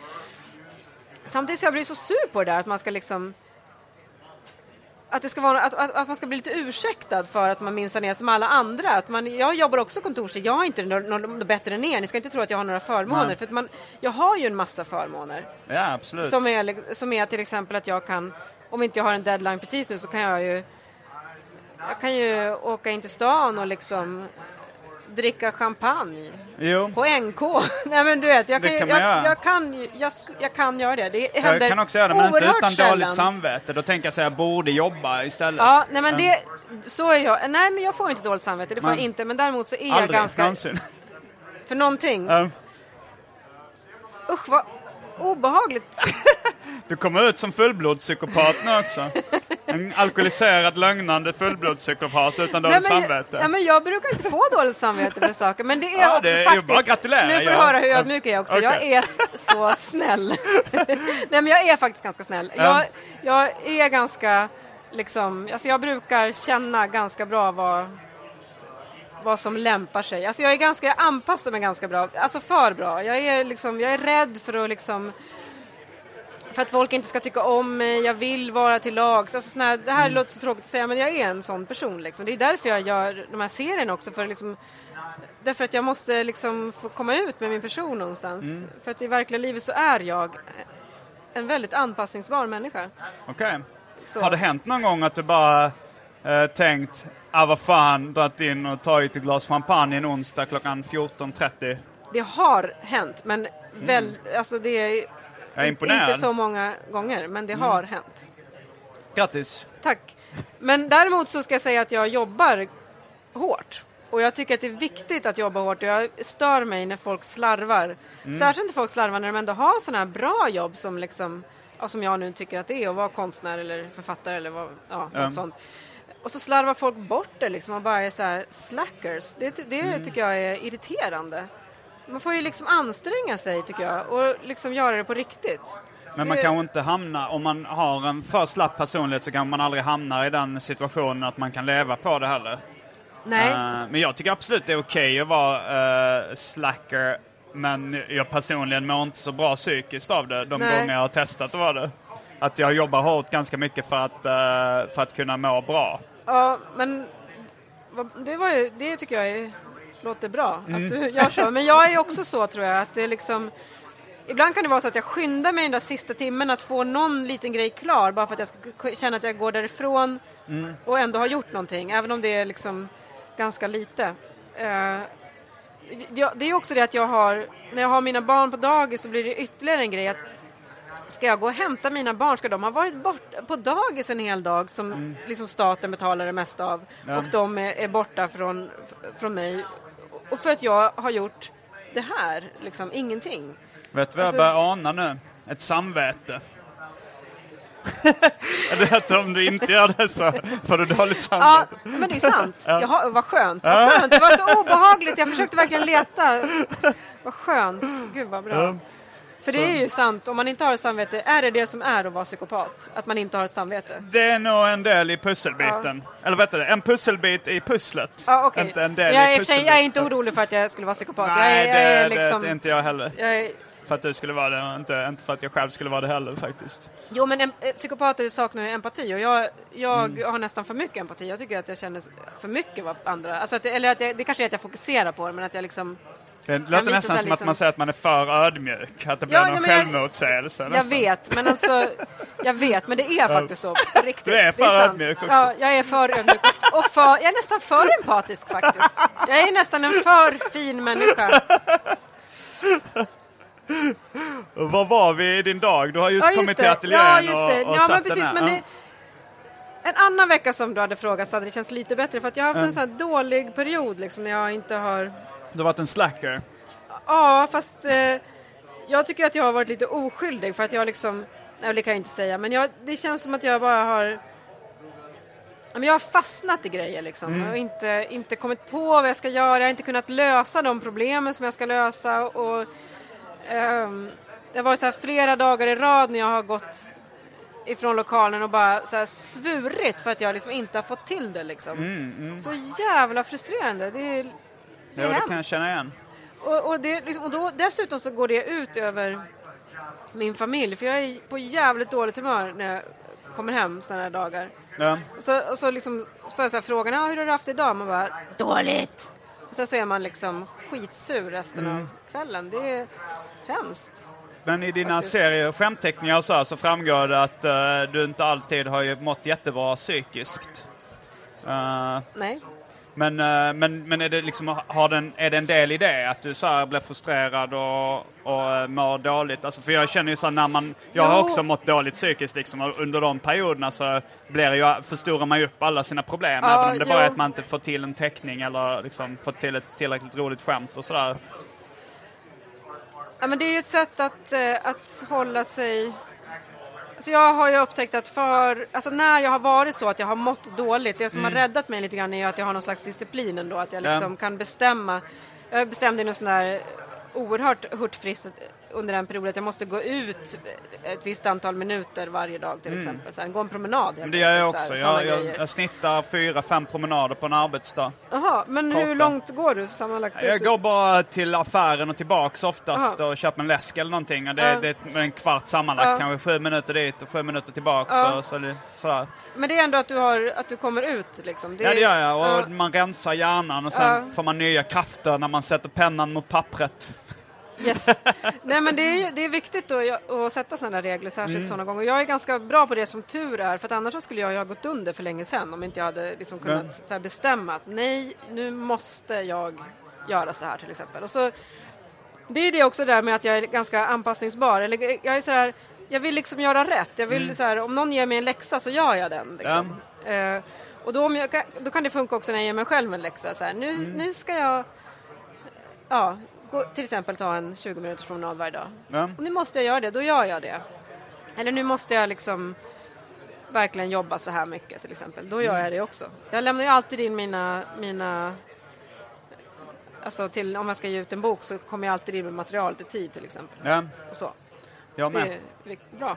Samtidigt så jag blir så sur på det där att man ska liksom att, det ska vara, att, att, att man ska bli lite ursäktad för att man minns ner som alla andra. Att man, jag jobbar också kontorstid, jag har inte något, bättre än er. Ni ska inte tro att jag har några förmåner. Nej. För att man, jag har ju en massa förmåner. Ja, absolut. Som är, som är till exempel att jag kan, om inte jag har en deadline precis nu så kan jag ju jag kan ju åka in till stan och liksom dricka champagne Jo, på NK. Nej men du vet, jag kan, kan jag, jag, kan, jag, jag kan göra det. Det jag händer kan också göra det, men inte utan sällan. dåligt samvete. Då tänker jag så jag borde jobba istället. Ja, nej men det, så är jag. Nej men jag får inte dåligt samvete, det får Nej. jag inte. Men däremot så är jag Aldrig, ganska, någonsin. för någonting. Ja. Usch vad obehagligt. Du kommer ut som fullblodspsykopat nu också. En alkoholiserad, lögnande fullblodspsykopat utan Nej, dåligt men, samvete. ja, men jag brukar inte få dåligt samvete för saker, men det är Ja, det är faktiskt... bara att gratulera, Nu får du höra hur ödmjuk jag är också. Jag Okej. är så snäll. Nej, men jag är faktiskt ganska snäll. Ja. Jag, jag är ganska... liksom, alltså jag brukar känna ganska bra vad, vad som lämpar sig. Alltså jag är ganska, jag anpassar mig ganska bra, alltså för bra. Jag är liksom, jag är rädd för att liksom för att folk inte ska tycka om mig, jag vill vara till lags. Alltså såna det här mm. låter så tråkigt att säga men jag är en sån person. Liksom. Det är därför jag gör de här serierna också. För liksom, därför att jag måste liksom få komma ut med min person någonstans. Mm. För att i verkliga livet så är jag en väldigt anpassningsbar människa. Okej. Okay. Har det hänt någon gång att du bara eh, tänkt, ah vad fan, dragit in och tagit ett glas champagne en onsdag klockan 14.30? Det har hänt, men mm. väl, alltså det är jag är imponerad. Inte så många gånger, men det mm. har hänt. Grattis! Tack! Men däremot så ska jag säga att jag jobbar hårt. Och jag tycker att det är viktigt att jobba hårt och jag stör mig när folk slarvar. Mm. Särskilt när folk slarvar när de ändå har sådana här bra jobb som liksom, ja, som jag nu tycker att det är att vara konstnär eller författare eller vad, ja, mm. sånt. Och så slarvar folk bort det liksom och bara är så här slackers. Det, det mm. tycker jag är irriterande. Man får ju liksom anstränga sig tycker jag och liksom göra det på riktigt. Men man kan inte hamna, om man har en för slapp personlighet så kan man aldrig hamna i den situationen att man kan leva på det heller. Nej. Uh, men jag tycker absolut det är okej okay att vara uh, slacker men jag personligen mår inte så bra psykiskt av det de Nej. gånger jag har testat att vara det. Att jag jobbar hårt ganska mycket för att, uh, för att kunna må bra. Ja, men det, var ju, det tycker jag är låter bra mm. att du gör så. Men jag är också så tror jag att det är liksom Ibland kan det vara så att jag skyndar mig den där sista timmen att få någon liten grej klar bara för att jag ska känna att jag går därifrån mm. och ändå har gjort någonting, även om det är liksom ganska lite. Uh, det är också det att jag har, när jag har mina barn på dagis så blir det ytterligare en grej att ska jag gå och hämta mina barn, ska de ha varit bort på dagis en hel dag som mm. liksom staten betalar det mesta av ja. och de är, är borta från, från mig och för att jag har gjort det här, liksom ingenting. Vet du vad alltså, jag börjar ana nu? Ett samvete. det om du inte gör det så får du dåligt samvete. Ja, men det är sant. Ja. Jaha, vad skönt. Vad skönt. Det var så obehagligt. Jag försökte verkligen leta. Vad skönt. Gud vad bra. Ja. För det är ju sant, om man inte har ett samvete, är det det som är att vara psykopat? Att man inte har ett samvete? Det är nog en del i pusselbiten. Ja. Eller vet du, en pusselbit i pusslet. Ja, okay. Inte en del jag, i pusselbiten. Jag är inte orolig för att jag skulle vara psykopat. Nej, jag är, jag är det, liksom, det är inte jag heller. Jag är, för att du skulle vara det, inte, inte för att jag själv skulle vara det heller faktiskt. Jo, men en, eh, psykopater saknar ju empati och jag, jag mm. har nästan för mycket empati. Jag tycker att jag känner för mycket vad andra... Alltså att, eller att jag, det kanske är att jag fokuserar på det, men att jag liksom det låter nästan som liksom... att man säger att man är för ödmjuk, att det blir ja, någon självmotsägelse. Jag, jag vet, men alltså, jag vet, men det är faktiskt så riktigt. Du är för är ödmjuk också. Ja, jag är för ödmjuk och för, jag är nästan för empatisk faktiskt. Jag är nästan en för fin människa. Var var vi i din dag? Du har just, ja, just kommit det. till ateljén ja, just det. och, och ja, men precis, men det, En annan vecka som du hade frågat så hade det känts lite bättre för att jag har haft en sån här dålig period liksom när jag inte har du har varit en slacker? Ja, fast eh, jag tycker att jag har varit lite oskyldig för att jag liksom, nej det kan jag inte säga, men jag, det känns som att jag bara har jag har fastnat i grejer liksom mm. och inte, inte kommit på vad jag ska göra, jag har inte kunnat lösa de problemen som jag ska lösa och um, det har varit så här flera dagar i rad när jag har gått ifrån lokalen och bara så här svurit för att jag liksom inte har fått till det liksom. Mm, mm. Så jävla frustrerande. Det är det, det kan jag känna igen. Och, och, det, liksom, och då, dessutom så går det ut över min familj, för jag är på jävligt dåligt humör när jag kommer hem sådana här dagar. Ja. Och så, och så liksom får jag så frågan, ah, hur har du haft det idag? Man bara, dåligt! Och så, så är man liksom skitsur resten mm. av kvällen. Det är hemskt. Men i dina Faktiskt. serier, skämtteckningar och så, här, så framgår det att uh, du inte alltid har mått jättebra psykiskt. Uh, Nej. Men, eh, men, men är, det liksom, har den, är det en del i det? Att du så här blir frustrerad och, och eh, mår dåligt? Alltså, för jag känner ju så när man, jag har också mått dåligt psykiskt liksom, och under de perioderna så blir ju, förstorar man ju upp alla sina problem. Ja, även om det jo. bara är att man inte får till en teckning eller liksom, får till ett tillräckligt roligt skämt och sådär. Ja, men det är ju ett sätt att, eh, att hålla sig Alltså jag har ju upptäckt att för, alltså när jag har varit så att jag har mått dåligt, det som mm. har räddat mig lite grann är att jag har någon slags disciplin ändå, att jag liksom ja. kan bestämma. Jag bestämde något sån där oerhört hurtfriskt under en period att jag måste gå ut ett visst antal minuter varje dag till exempel. Så här, gå en promenad. Men det gör jag också. här, Jag, jag, jag snittar fyra, fem promenader på en arbetsdag. Jaha, men korta. hur långt går du sammanlagt? Jag går bara till affären och tillbaks oftast Aha. och köper en läsk eller någonting. Och det, Ja. det är en kvart sammanlagt, Ja. kanske sju minuter dit och sju minuter tillbaks. Ja. Och så, det- sådär. Men det är ändå att du, har, att du kommer ut liksom? Ja det gör jag och Ja. man rensar hjärnan och sen får man nya krafter när man sätter pennan mot pappret. Yes. Nej men det är, det är viktigt att- att sätta sådana regler, särskilt Mm. sådana gånger. Jag är ganska bra på det som tur är, för annars så skulle jag ha gått under för länge sedan om inte jag hade liksom kunnat Ja. här bestämma att nej, nu måste jag göra så här till exempel. Och så, det är det också där med att jag är ganska anpassningsbar. Eller, jag är så här, jag vill liksom göra rätt. Jag vill så här, om någon ger mig en läxa så gör jag den. Liksom. Eh, och då, jag, kan- då kan det funka också när jag ger mig själv en läxa. Så här, nu, nu ska jag ja, gå, till exempel ta en 20 minuters promenad varje dag. Ja. Och nu måste jag göra det, då gör jag det. Eller nu måste jag liksom verkligen jobba så här mycket till exempel. Då gör jag det också. Jag lämnar ju alltid in mina, mina Alltså till, om jag ska ge ut en bok så kommer jag alltid in med materialet i tid till exempel. Ja, Och så. jag Det med. är vik- bra.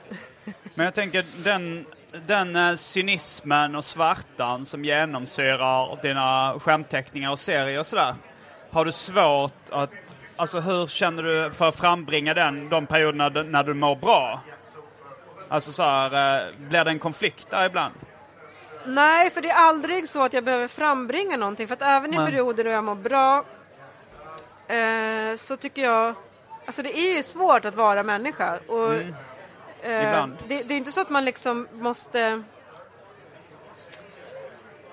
Men jag tänker den, den eh, cynismen och svartan som genomsyrar dina skämtteckningar och serier och sådär. Har du svårt att, alltså hur känner du för att frambringa den, de perioderna när du mår bra? Alltså så här, eh, blir det en konflikt där ibland? Nej, för det är aldrig så att jag behöver frambringa någonting. För att även i Nej. perioder då jag mår bra eh, så tycker jag... Alltså det är ju svårt att vara människa. Och, eh, Mm. Ibland. Det, det är inte så att man liksom måste...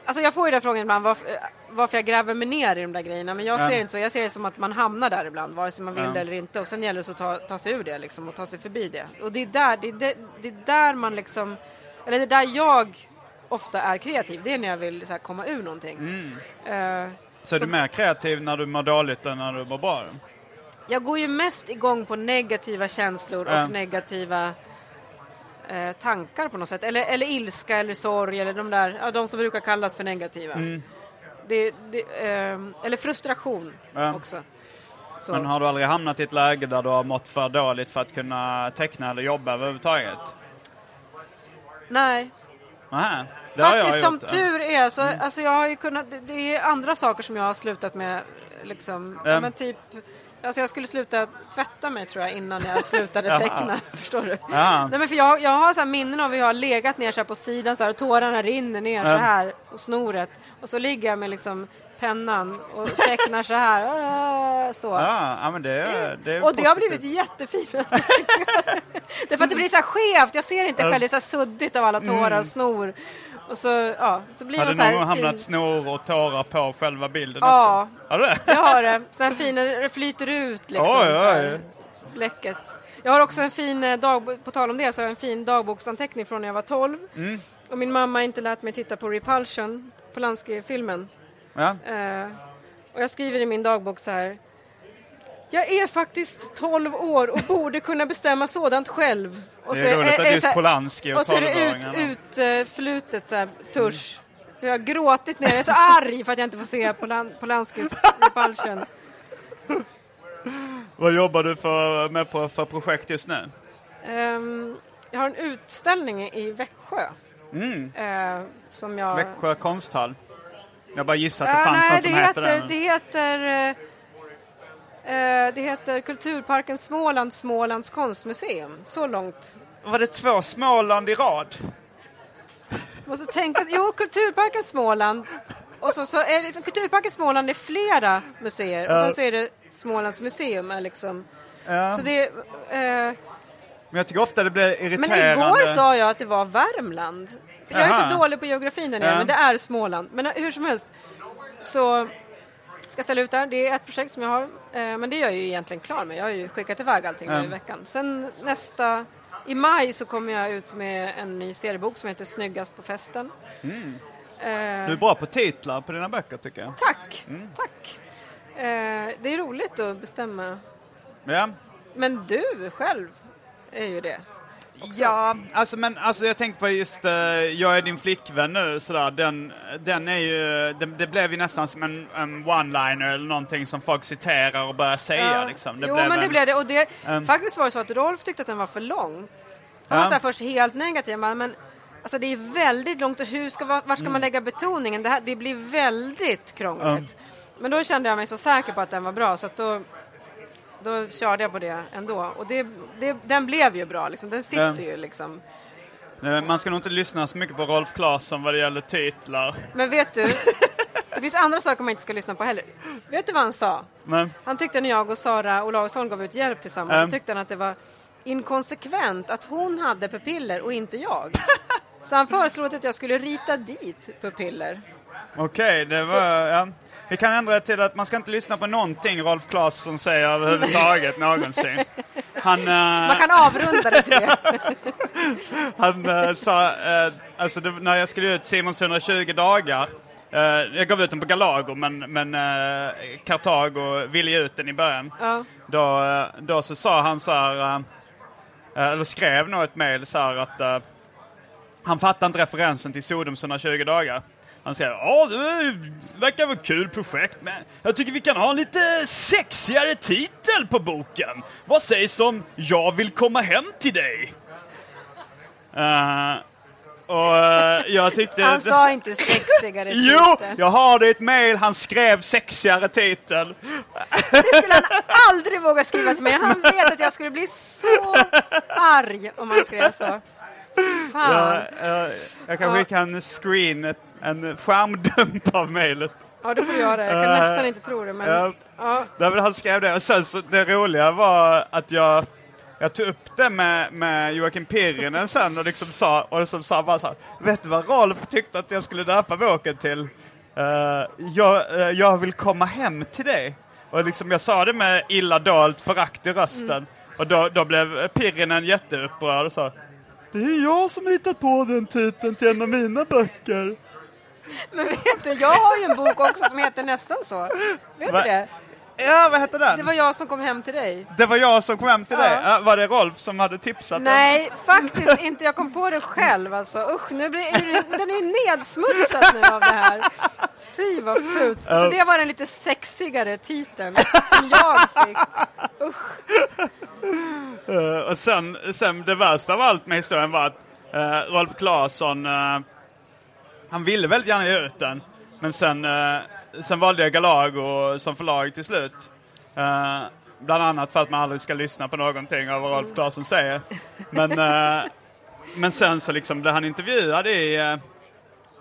Alltså jag får ju den frågan ibland varför, eh, varför jag gräver mig ner i de där grejerna. Men jag Ja. ser det inte så. Jag ser det som att man hamnar där ibland, vare sig man vill det eller inte. Och sen gäller det att ta, ta sig ur det liksom, och ta sig förbi det. Och det är där, det är, det, det är där man liksom... Eller det är där jag ofta är kreativ. Det är när jag vill så här, komma ur någonting. Mm. Eh, Så är du mer kreativ när du mår dåligt än när du mår bra? jag går ju mest igång på negativa känslor och Ja. negativa eh, tankar på något sätt. Eller, eller ilska eller sorg eller de där, ja, de som brukar kallas för negativa. Mm. Det, det, eh, eller frustration Ja. också. Så. Men har du aldrig hamnat i ett läge där du har mått för dåligt för att kunna teckna eller jobba överhuvudtaget? Nej, Nähä, det faktiskt som tur är så, alltså jag har ju kunnat, det, det är andra saker som jag har slutat med, liksom, Ja. men typ Alltså jag skulle sluta tvätta mig tror jag innan jag slutade teckna. Förstår du? Ja. Nej, men för jag, jag har så minnen av hur jag har legat ner så här på sidan så här, och tårarna rinner ner så Ja. här och snoret. Och så ligger jag med liksom pennan och tecknar så här. ah, Så. Ja, men det, är- det är och det har blivit teckningar. Det är för att det blir så här skevt. Jag ser inte själv. Det är så här suddigt av alla tårar och snor. Och så, ja, så blir Har det man så någon gång fin. hamnat snor och tårar på själva bilden Ja. också? Har du det? Jag har det. Här fina, det flyter ut liksom. Oj, här, oj. Bläcket. Jag har också en fin eh, dagbok, på tal om det, så har jag en fin dagboksanteckning från när jag var 12. Mm. Och min mamma har inte lärt mig titta på Repulsion, Polanski-filmen. Ja. Eh, och jag skriver i min dagbok så här. Jag är faktiskt 12 år och borde kunna bestämma sådant själv. Och Det är roligt att så här- Polanski och Och så är det ut, 12-åringarna. utflutet så här, tusch. Jag har gråtit ner, jag är så arg för att jag inte får se Polan, Polanskis Repulsion. Vad jobbar du för, med på, för projekt just nu? Ehm, jag har en utställning i Växjö. Mm. eh, som jag... Växjö konsthall. Jag bara gissar att det Ja, fanns nej, något som det heter heter, det. det heter eh, det heter Kulturparken Småland, Smålands konstmuseum. Så långt. Var det två Småland i rad? Måste tänka, jo, Kulturparken Småland. Och så, så är liksom, Kulturparken Småland är flera museer och sen så är det Smålands museum. Är liksom, Ja. så det, eh, Men jag tycker ofta det blir men irriterande. igår sa jag att det var Värmland. Jag är Jaha. så dålig på geografin Ja. men det är Småland. Men eh, hur som helst så ska ställa ut där. Det är ett projekt som jag har, eh, men det är jag ju egentligen klar med. Jag har ju skickat iväg allting nu Ja. i veckan. Sen nästa, i maj så kommer jag ut med en ny seriebok som heter Snyggast på festen. Mm. Eh, Du är bra på titlar på dina böcker tycker jag. Tack, Mm. tack. Eh, det är roligt att bestämma. Ja. Men du själv är ju det. Också. Ja, alltså, men alltså, jag tänkte på just uh, Jag är din flickvän nu, sådär. Den, den är ju, det, det blev ju nästan som en, en one-liner eller någonting som folk citerar och börjar säga. Ja. Liksom. Det jo, blev men det en, blev det. Och det, Um. faktiskt var det så att Rolf tyckte att den var för lång. Han Ja. var så först helt negativ, men, men alltså det är väldigt långt och hur ska, vart ska Mm. man lägga betoningen? Det, här, det blir väldigt krångligt. Men då kände jag mig så säker på att den var bra så att då, då körde jag på det ändå. Och det, det, den blev ju bra, liksom. den sitter Ja. ju liksom. Nej, Man ska nog inte lyssna så mycket på Rolf Claesson vad det gäller titlar. Men vet du, det finns andra saker man inte ska lyssna på heller. Vet du vad han sa? Men, Han tyckte när jag och Sara Olausson gav ut hjälp tillsammans Mm. så tyckte han att det var inkonsekvent att hon hade pupiller och inte jag. Så han föreslog att jag skulle rita dit pupiller. Okej, det var... Ja. Vi kan ändra det till att man ska inte lyssna på någonting Rolf Claesson säger överhuvudtaget någonsin. Han, eh, Man kan avrunda det till det. han eh, sa, eh, alltså det, när jag skulle ut Simons 120 dagar, eh, jag gav ut den på Galago men, men eh, Kartago ville ut den i början. Ja. Då, då så sa han så här, eller skrev nog ett mejl så här att han fattar inte referensen till Sodoms 120 dagar. Han säger ja det verkar vara kul projekt men jag tycker vi kan ha en lite sexigare titel på boken. Vad sägs om Jag vill komma hem till dig? Eh, och eh, jag tyckte... Han sa inte sexigare Jo, titel. jag har det i ett mejl. Han skrev sexigare titel. Det skulle han aldrig våga skriva till mig. Han vet att jag skulle bli så arg om han skrev så. Fan. Jag, jag, jag kanske Ja. kan screen en skärmdump av mejlet. Ja, du får göra det. Jag kan Eh, nästan inte tro det, men... ja. Ja. Där han skrev det. Och sen så det roliga var att jag, jag tog upp det med, med Joakim Pirinen sen och liksom sa, och liksom sa bara så här, vet du vad Rolf tyckte att jag skulle döpa boken till? Eh, jag, eh, jag vill komma hem till dig. Och liksom jag sa det med illa dolt förakt i rösten. Mm. Och då, då blev Pirinen jätteupprörd och sa det är jag som hittat på den titeln till en av mina böcker. Men vet du, jag har ju en bok också som heter nästan så. Vet Va? du det? Ja, vad hette den? Det var jag som kom hem till dig. Det var jag som kom hem till Ja. dig. Ja, var det Rolf som hade tipsat? den? Nej, faktiskt inte. Jag kom på det själv alltså. Usch, nu blir den är ju nedsmutsad nu av det här. Fy vad fult. Så det var den lite sexigare titeln som jag fick. Usch. Eh, och sen, sen det värsta av allt med historien var att uh, Rolf Claesson, eh, han ville väldigt gärna ge ut den. Men sen, eh, sen valde jag Galago som förlag till slut. Eh, bland annat för att man aldrig ska lyssna på någonting av vad Rolf Claesson säger. Men, eh, men sen så liksom blev han intervjuad i,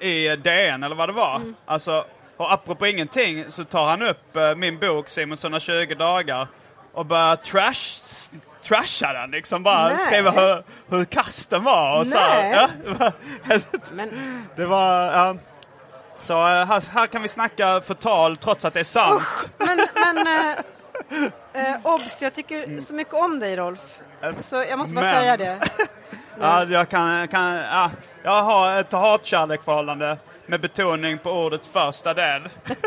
i DN eller vad det var. Alltså, och apropå ingenting så tar han upp min bok Simons 120 dagar och börjar trash, trasha den liksom. Bara Nej. skriva hur, hur kass den var och så. Ja, det var-. Ja. Så eh, här, här kan vi snacka förtal trots att det är sant. Men, men eh, eh, obs, jag tycker så mycket om dig Rolf. Så jag måste bara Men- säga det. Ja, jag kan... kan ja, jag har ett hatkärleksförhållande med betoning på ordets första del.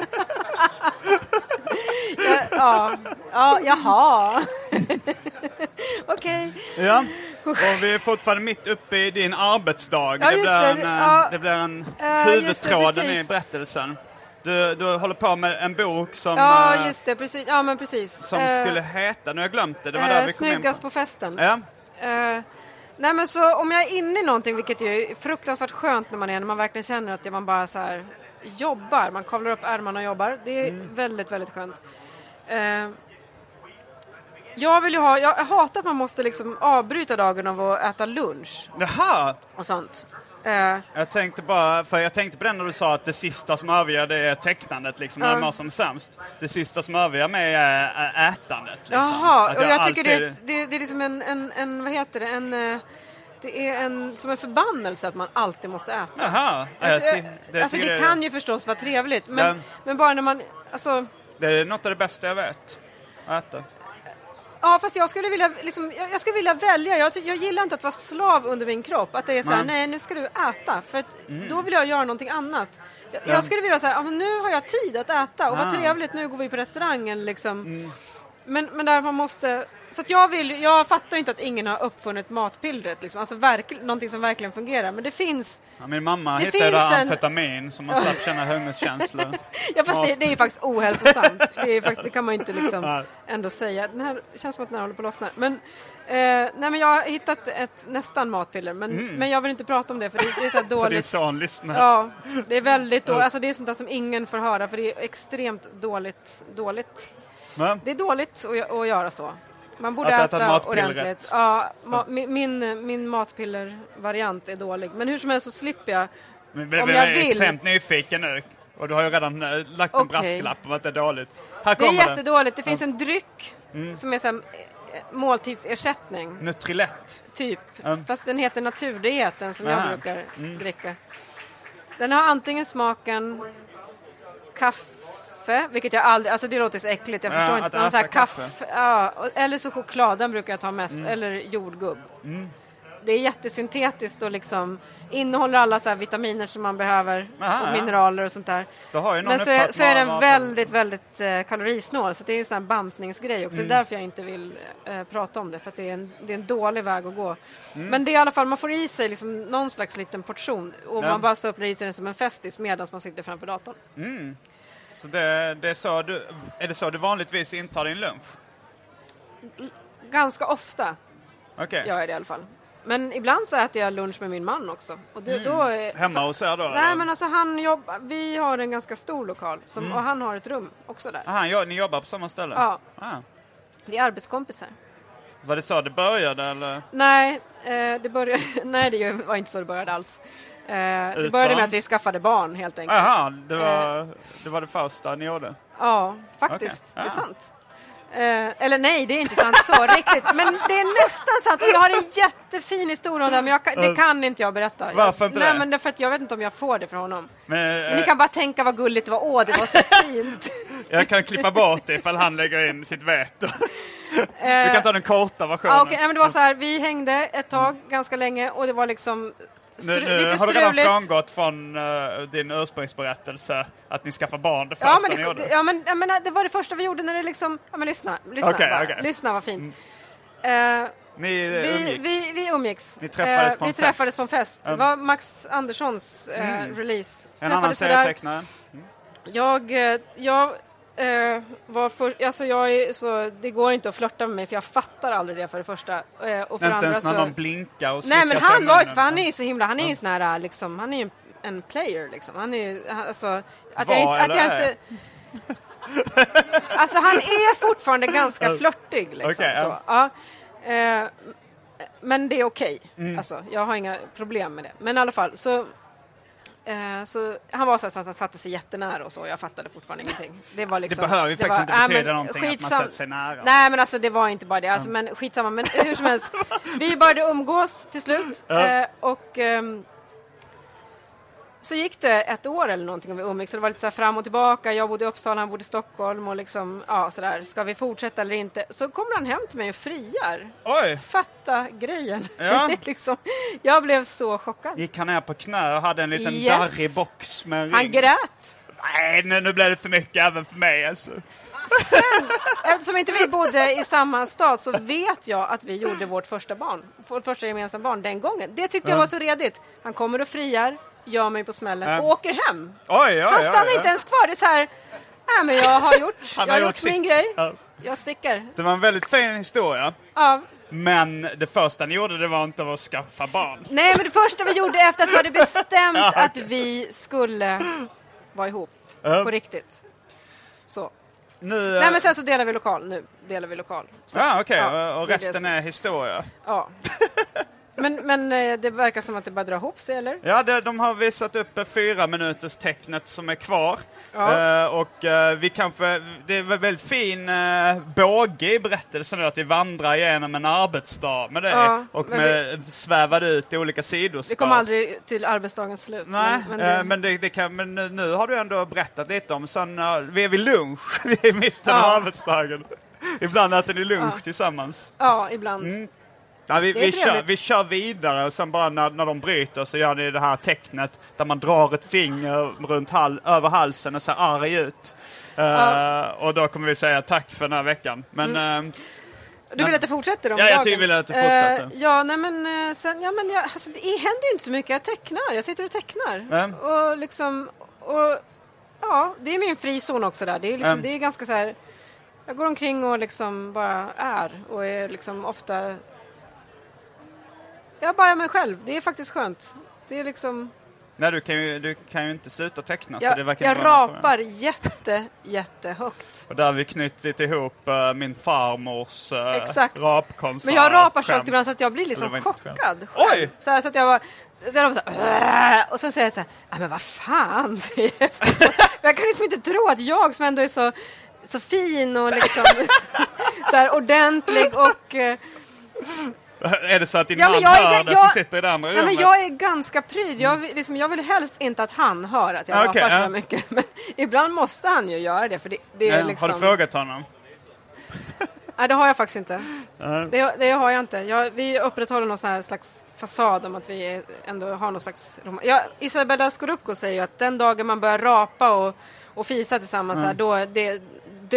Ja, ja jaha. Okej. Ja. Och vi är fortfarande mitt uppe i din arbetsdag. Ja, det, blir det. en, eh, Ja. det blir en Eh, just det, huvudtråden i berättelsen. Du, du håller på med en bok som, Ja, eh, just det. Precis. Ja, men precis. som Eh, skulle heta, nu har jag glömt det, det var eh, där vi kom in på. på festen. Ja. Eh, nej men så om jag är inne i någonting, vilket ju är fruktansvärt skönt när man är, när man verkligen känner att man bara så här jobbar, man kavlar upp ärmarna och jobbar. Det är Mm. väldigt, väldigt skönt. Jag vill ju ha, jag hatar att man måste liksom avbryta dagen av att äta lunch Jaha! och sånt. Eh, Jag tänkte bara, för jag tänkte på den när du sa att det sista som överger det är tecknandet liksom, när man mår som sämst. Det sista som överger mig är, ätandet. Liksom. Jaha, Att och jag tycker det, alltid- är- det, det är liksom en, en, en, vad heter det, en, eh, det är en, som en förbannelse att man alltid måste äta. Jaha. Jag- Jag jag- alltså det kan ju förstås vara trevligt, men, Ja. men bara när man, alltså, det är något av det bästa jag vet. Att äta. Ja fast jag skulle vilja, liksom, jag, jag skulle vilja välja, jag, jag gillar inte att vara slav under min kropp, att det är så här, Nej. nej nu ska du äta, för att då vill jag göra någonting annat. Jag, Ja. jag skulle vilja säga, nu har jag tid att äta och Ah. vad trevligt, nu går vi på restaurangen liksom. Men, men där man måste, så jag, vill, jag fattar inte att ingen har uppfunnit matpillret, liksom. alltså verk, någonting som verkligen fungerar. Men det finns... Ja, min mamma Det hittade en- amfetamin så man slapp känna hungerskänslor. Ja, fast det, det är faktiskt ohälsosamt. Det, är faktiskt, det kan man inte liksom ändå säga. Den här känns som att den här håller på att lossna. Men, eh, nej, men jag har hittat ett nästan matpiller, men, men jag vill inte prata om det för det, det är så här För din dåligt. son lyssnar. Ja, det är väldigt dåligt. Alltså, det är sånt där som ingen får höra för det är extremt dåligt. dåligt. Va? Det är dåligt att, att göra så. Man borde Att äta äta ordentligt. Ja, ma, min, min, matpillervariant är dålig. Men hur som helst så slipper jag. Men vi Om jag vill. extremt nyfiken nu. Och du har ju redan eh, lagt en Okej. brasklapp om att det är dåligt. Här Det är det. jättedåligt. Det finns en dryck Mm. som är så här, eh, måltidsersättning, Nutrilett. typ. Mm. Fast den heter naturdieten som jag Aha. brukar dricka. Den har antingen smaken kaffe, vilket jag aldrig, alltså det låter så äckligt, jag Ja, förstår inte. Någon så här kaffe. kaffe. Ja, eller så choklad, den brukar jag ta mest, Mm. eller jordgubb. Det är jättesyntetiskt och liksom innehåller alla så vitaminer som man behöver Aha, och mineraler och sånt där. Men så är, så är den väldigt, väldigt eh, kalorisnål så det är en sån här bantningsgrej också. Mm. Det är därför jag inte vill eh, prata om det för att det är, en, det är en dålig väg att gå. Mm. Men det är i alla fall, man får i sig liksom någon slags liten portion och Ja. man bara stoppar i sig den som en festis medan man sitter framför datorn. Så det, det är, så du, är det så du vanligtvis intar din lunch? Ganska ofta Okej. gör jag det i alla fall. Men ibland så äter jag lunch med min man också. Och det, då är, Hemma hos er då? Nej eller? men alltså han jobbar, vi har en ganska stor lokal som, Mm. och han har ett rum också där. Aha, ja, ni jobbar på samma ställe? Ja. Ah. Vi är arbetskompisar. Var det så det började eller? Nej, eh, det började, nej, det var inte så det började alls. Eh, det Utan? började med att vi skaffade barn helt enkelt. Aha, det var, det var det första ni gjorde? Ja, faktiskt. Okej. Det är Ah. sant. Eh, eller nej, det är inte sant så riktigt. Men det är nästan sant. Jag har en jättefin historia om det, men jag det kan inte jag berätta. Varför jag, inte nej, det? Men därför att jag vet inte om jag får det för honom. Men, Men ni eh, kan bara tänka vad gulligt det var. Åh, det var så fint. Jag kan klippa bort det ifall han lägger in sitt veto. Du kan ta den korta versionen. Ja, okej, nej, men det var så här, vi hängde ett tag, ganska länge, och det var liksom Nu, nu har du redan frångått från eh, din ursprungsberättelse att ni skaffade barn det första Ja men, ni det, gjorde. ja, men, ja, men det var det första vi gjorde när det liksom... Ja, men lyssna. Lyssna, Okej, bara. Mm. lyssna vad fint. Eh, Ni eh, vi, umgicks. vi, vi umgicks. Ni träffades Eh, på en vi fest. träffades på en fest. Det Mm. var Max Anderssons eh, release. Så en annan serietecknare. Jag, eh, jag eh, var för, alltså jag är så, det går inte att flörta med mig för jag fattar aldrig det för det första. Eh, och för Inte andra ens när så, någon blinkar och Nej men han var för han är ju så himla, han är ju en sån här liksom, han är ju en, en player liksom. Han är ju, alltså, att Var jag inte, att jag inte Alltså han är fortfarande ganska flörtig liksom. Okej, så. Ja. Eh, men det är okej. Mm. Alltså, jag har inga problem med det. Men i alla fall så Eh, så han var så, så att han satte sig jättenära och så, jag fattade fortfarande ingenting. Det, var liksom, behöver ju faktiskt var- inte betyda men någonting att man skitsam- sätter sig nära. Nej men alltså det var inte bara det, alltså, men skitsamma. Men hur som helst, vi började umgås till slut. Eh, och ehm, så gick det ett år eller någonting och vi umgicks, så det var lite så här fram och tillbaka. Jag bodde i Uppsala, han bodde i Stockholm och liksom, ja sådär, ska vi fortsätta eller inte? Så kommer han hem till mig och friar. Oj! Fatta grejen! Ja. liksom, jag blev så chockad. Gick han ner på knä och hade en liten Yes. darrig box med en ring? Han grät! Nej, nu, nu blev det för mycket även för mig alltså. Eftersom inte vi bodde i samma stad så vet jag att vi gjorde vårt första barn, vårt första gemensamma barn den gången. Det tyckte jag var så redigt. Han kommer och friar, gör mig på smällen Ja. och åker hem. Oj, oj, Han oj, stannar oj. inte ens kvar. Det är så här, nej men jag har gjort, jag har gjort min grej. Ja. Jag sticker. Det var en väldigt fin historia. Ja. Men det första ni gjorde det var inte att skaffa barn. Nej men det första vi gjorde efter att vi hade bestämt Ja, okej. att vi skulle vara ihop Ja. på riktigt. Så. Nu, Nej men sen så delar vi lokal. Nu delar vi lokal. Så Ja, att- okej. ja, och det är det resten som- är historia. Ja. Men, men eh, det verkar som att det bara drar ihop sig, eller? Ja, det, de har visat upp fyra minuters tecknet som är kvar. Ja. Eh, och eh, vi kanske, det är väl väldigt fin uh, båge i berättelsen att vi vandrar igenom en arbetsdag med det. Ja, och med, svävade ut i olika sidospår. Vi kommer aldrig till arbetsdagens slut. Nej, men, men, det, men, det, det kan, men nu, har du ändå berättat lite om, sen, vi är vid lunch, vi är i mitten av Ja. arbetsdagen. Ibland äter ni lunch tillsammans. Ja, ibland. Mm. Ja, vi, vi, kör, vi kör vidare och sen bara när, när de bryter så gör ni det här tecknet där man drar ett finger runt hal, över halsen och ser arg ut. Eh, Ja. och då kommer vi säga tack för den här veckan. Men Mm. eh, Du vill att det fortsätter om Ja, jag tycker- vill att det fortsätter. Eh, ja, nej men sen, ja men jag, alltså, det händer ju inte så mycket. Jag tecknar, jag sitter och tecknar. Mm. Och liksom, och ja, det är min frizon också där. Det är liksom, Mm. det är ganska så här, jag går omkring och liksom bara är och är liksom ofta, jag bara mig själv. Det är faktiskt skönt. Det är liksom, Nej, du kan ju, du kan ju inte sluta teckna. så det jag, verkar jag rapar jätte, jättehögt. Och där har vi knutit ihop eh, min farmors uh, Exakt. rapkonsert. Men jag rapar så högt ibland så att jag blir liksom skämt. chockad. Oj! Så, här, så att jag var så jag så här, och sen säger jag så här, "Ja, men vad fan, säger jag. Jag kan liksom inte tro att jag som ändå är så, så fin och liksom så här ordentlig och eh, Är det så att din Ja, man hör ga- det jag- som sitter i det andra Ja, rummet? men jag är ganska pryd. Jag vill, liksom, jag vill helst inte att han hör att jag Ah, rapar så ja. mycket. Men ibland måste han ju göra det. För det, det är Ja, liksom... Har du frågat honom? Nej, det har jag faktiskt inte. Ja. Det, det har jag inte. Jag, vi upprätthåller någon slags fasad om att vi ändå har någon slags... Ja, Isabella Scorupco säger ju att den dagen man börjar rapa och, och fisa tillsammans, så här, då det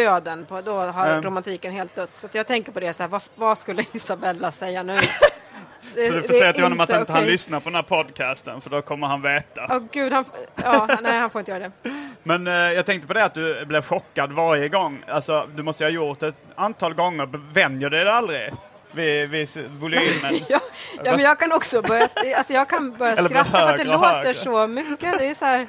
döden, på, då har Mm. romantiken helt dött. Så jag tänker på det, så här, vad, vad skulle Isabella säga nu? Det- Så du får säga till honom att inte inte han okej. lyssnar på den här podcasten, för då kommer han veta. Åh gud, han, ja, nej, han får inte göra det. Men eh, jag tänkte på det att du blev chockad varje gång. Alltså, du måste ju ha gjort ett antal gånger. Vänjer du dig aldrig vid, vid volymen? Ja, ja, men jag kan också börja, alltså jag kan börja skratta för att det låter högre. så mycket. Det är så här,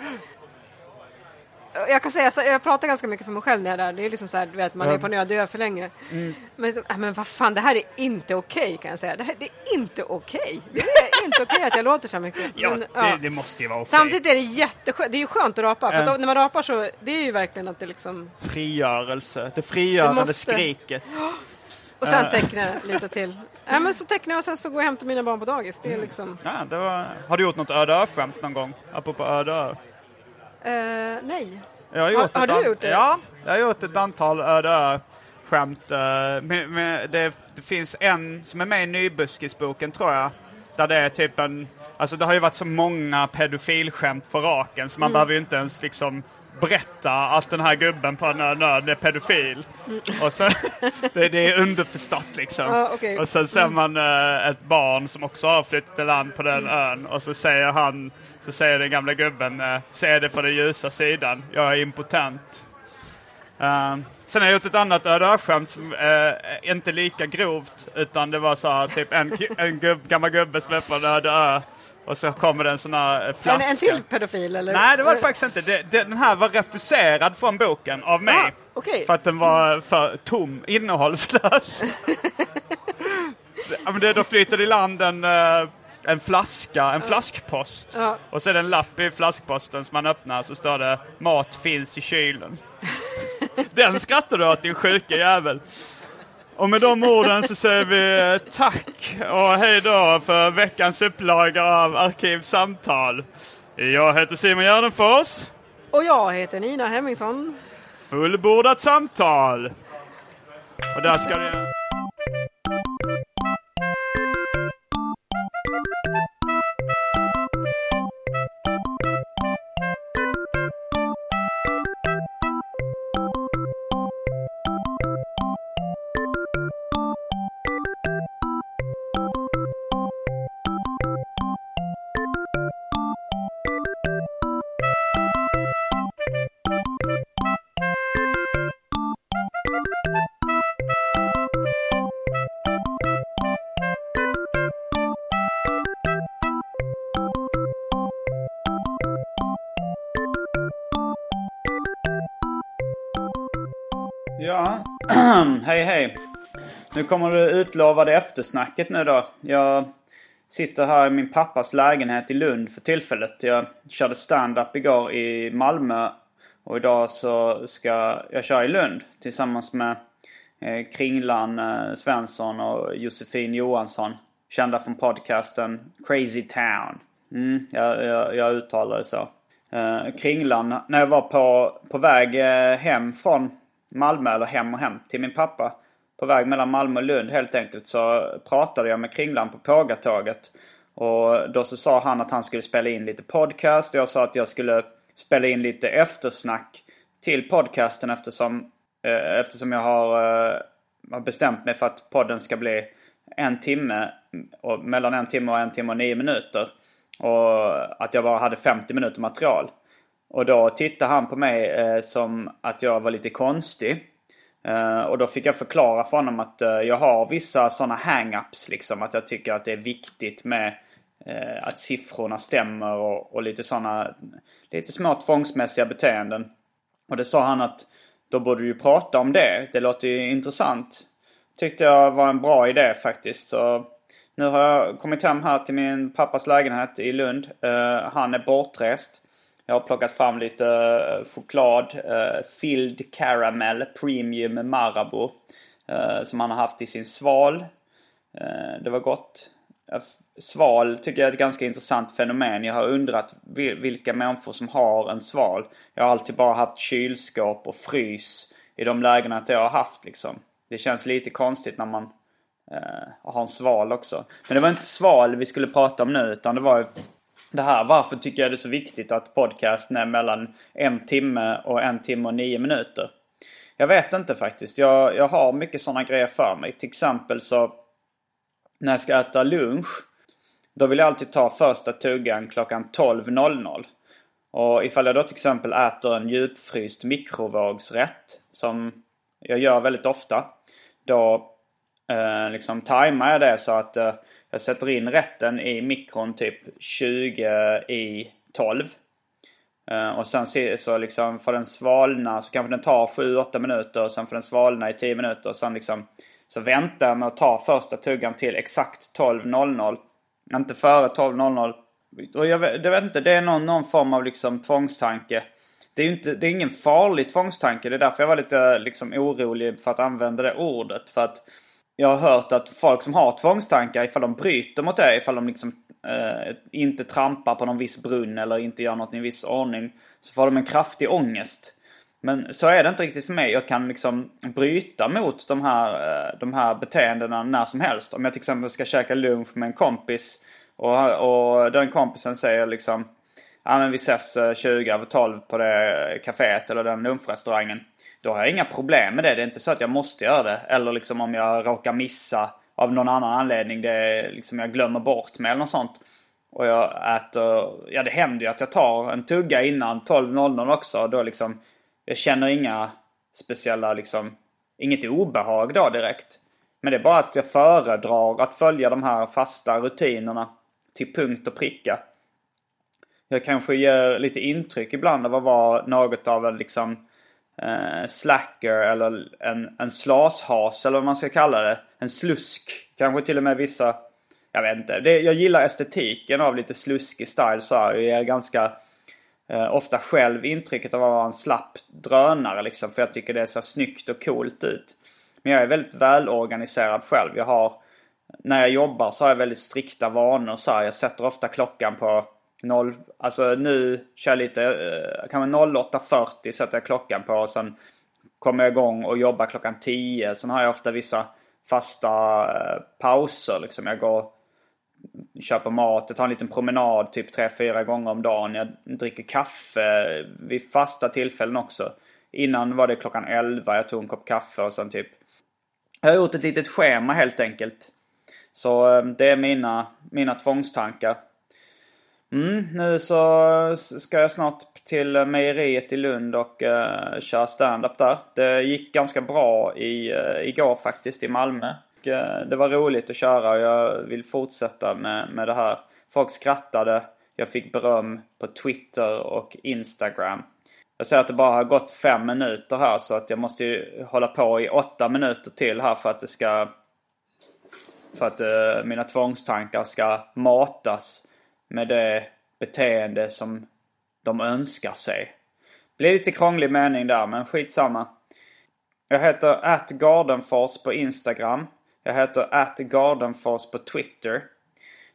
jag kan säga, jag pratar ganska mycket för mig själv när jag är där. Det är liksom så här, du vet, man är på när jag dör för länge. Mm. Men, äh, men vad fan, det här är inte okej kan jag säga. Det, här, det är inte okej. Det är inte okej att jag låter så mycket. Ja, Men, det, ja. det måste ju vara okej. Samtidigt är det jätteskönt. Det är ju skönt att rapa. För Ja. att då, när man rapar så, det är ju verkligen att det liksom... Frigörelse. Det frigörande måste- skriket. Och sen tecknar jag lite till. Ja, men så tecknar jag och sen så går jag och hämtar mina barn på dagis. Det är liksom... Ja, det var... Har du gjort något öde ö-skämt någon gång? Apropå öde ö. Eh, nej. Har, Har- du gjort det? Ja, jag har gjort ett antal öde ö-skämt. eh, med, med, det, det finns en som är med i Nybuskisboken, tror jag. Där det är typ en... Alltså det har ju varit så många pedofilskämt på raken så man Mm. behöver ju inte ens liksom berätta att den här gubben på en ö nöd är pedofil. Och så, det, det är underförstått liksom. Mm. Ja, okej. Och sen ser man eh, ett barn som också har flyttat till land på den ön och så säger han, så säger den gamla gubben, uh, se det för den ljusa sidan, jag är impotent. Uh, sen har jag gjort ett annat öde som uh, inte lika grovt, utan det var så här, typ en, en gubb, gammal gubbe som är på en öde ö och så kommer det en sån här eh, En, flaska. en till pedofil eller? Nej, det var det faktiskt inte. Det, det, den här var refuserad från boken av mig. Ah, okej. För att den var för tom, innehållslös. ja, men det, då flyter i land en, eh, en flaska, en flaskpost. Ja. Och det en lapp i flaskposten som man öppnar så står det mat finns i kylen. den skrattar du åt din sjuka jävel. Och med de orden så säger vi eh, tack och hej då för veckans upplaga av Arkivsamtal. Jag heter Simon Gärdenfors. Och jag heter Nina Hemmingsson. Fullbordat samtal. Och där ska det... hej hej. Nu kommer det utlovade eftersnacket nu då. Jag sitter här i min pappas lägenhet i Lund för tillfället. Jag körde stand-up igår i Malmö. Och idag så ska jag köra i Lund tillsammans med eh, Kringlan eh, Svensson och Josefin Johansson. Kända från podcasten Crazy Town. Mm, jag, jag, jag uttalar det så. Eh, Kringlan, när jag var på, på väg hem från Malmö, eller hem och hem till min pappa. På väg mellan Malmö och Lund helt enkelt så pratade jag med Kringlan på Pågatåget. Och då så sa han att han skulle spela in lite podcast. Och Jag sa att jag skulle spela in lite eftersnack till podcasten eftersom, eh, eftersom jag har eh, har bestämt mig för att podden ska bli en timme, och mellan en timme och en timme och nio minuter. Och att jag bara hade 50 minuter material. Och då tittade han på mig eh, som att jag var lite konstig. Eh, och då fick jag förklara för honom att eh, jag har vissa sådana hang-ups liksom. Att jag tycker att det är viktigt med eh, att siffrorna stämmer och, och lite sådana lite små tvångsmässiga beteenden. Och det sa han att då borde du ju prata om det. Det låter ju intressant. Tyckte jag var en bra idé faktiskt. Så nu har jag kommit hem här till min pappas lägenhet i Lund. Uh, han är bortrest. Jag har plockat fram lite eh, choklad. Eh, filled Caramel Premium Marabou. Eh, som han har haft i sin sval. det var gott. Sval tycker jag är ett ganska intressant fenomen. Jag har undrat vilka människor som har en sval. Jag har alltid bara haft kylskåp och frys i de lägena jag har haft liksom. Det känns lite konstigt när man eh, har en sval också. Men det var inte sval vi skulle prata om nu utan det var det här. Varför tycker jag det är så viktigt att podcasten är mellan en timme och en timme och nio minuter? Jag vet inte faktiskt. Jag, jag har mycket sådana grejer för mig. Till exempel så när jag ska äta lunch då vill jag alltid ta första tuggan klockan 12.00. Och ifall jag då till exempel äter en djupfryst mikrovågsrätt som jag gör väldigt ofta. Då eh, liksom tajmar jag det så att eh, jag sätter in rätten i mikron typ 20 i 12. Eh, och sen så liksom får den svalna så kanske den tar 7-8 minuter och sen får den svalna i 10 minuter. Och sen liksom så väntar jag med att ta första tuggan till exakt 12.00. Inte före 12.00. Och jag vet, jag vet inte, det är någon, någon form av liksom tvångstanke. Det är ju inte, det är ingen farlig tvångstanke. Det är därför jag var lite liksom orolig för att använda det ordet. För att jag har hört att folk som har tvångstankar, ifall de bryter mot det, ifall de liksom eh, inte trampar på någon viss brunn eller inte gör något i en viss ordning, så får de en kraftig ångest. Men så är det inte riktigt för mig. Jag kan liksom bryta mot de här, eh, de här beteendena när som helst. Om jag till exempel ska käka lunch med en kompis och, och den kompisen säger liksom Ja men vi ses eh, 20 över 12 på det kaféet eller den lunchrestaurangen. Då har jag inga problem med det. Det är inte så att jag måste göra det. Eller liksom om jag råkar missa av någon annan anledning. Det är liksom jag glömmer bort mig eller något sånt. Och jag äter, ja det händer ju att jag tar en tugga innan 12.00 också. Då liksom jag känner inga speciella liksom, inget obehag då direkt. Men det är bara att jag föredrar att följa de här fasta rutinerna till punkt och pricka. Jag kanske ger lite intryck ibland av att vara något av en liksom eh, slacker eller en, en slashas eller vad man ska kalla det. En slusk. Kanske till och med vissa, jag vet inte. Det, jag gillar estetiken av lite sluskig style så här. Jag är ganska eh, ofta själv intrycket av att vara en slapp drönare liksom. För jag tycker det ser snyggt och coolt ut. Men jag är väldigt välorganiserad själv. Jag har, när jag jobbar så har jag väldigt strikta vanor så här. Jag sätter ofta klockan på 0, alltså nu kör jag lite, eh, kan man 08.40 sätter jag klockan på och sen kommer jag igång och jobbar klockan 10. Sen har jag ofta vissa fasta eh, pauser liksom. Jag går köper mat, jag tar en liten promenad typ 3-4 gånger om dagen. Jag dricker kaffe vid fasta tillfällen också. Innan var det klockan 11, jag tog en kopp kaffe och sen typ... Jag har gjort ett litet schema helt enkelt. Så eh, det är mina, mina tvångstankar. Mm, nu så ska jag snart till mejeriet i Lund och uh, köra stand-up där. Det gick ganska bra i, uh, igår faktiskt i Malmö. Eh, det var roligt att köra och jag vill fortsätta med, med det här. Folk skrattade. Jag fick beröm på Twitter och Instagram. Jag ser att det bara har gått fem minuter här så att jag måste ju hålla på i åtta minuter till här för att det ska... För att uh, mina tvångstankar ska matas med det beteende som de önskar sig. Blir lite krånglig mening där men skitsamma. Jag heter atgardenfors på Instagram. Jag heter atgardenfors på Twitter.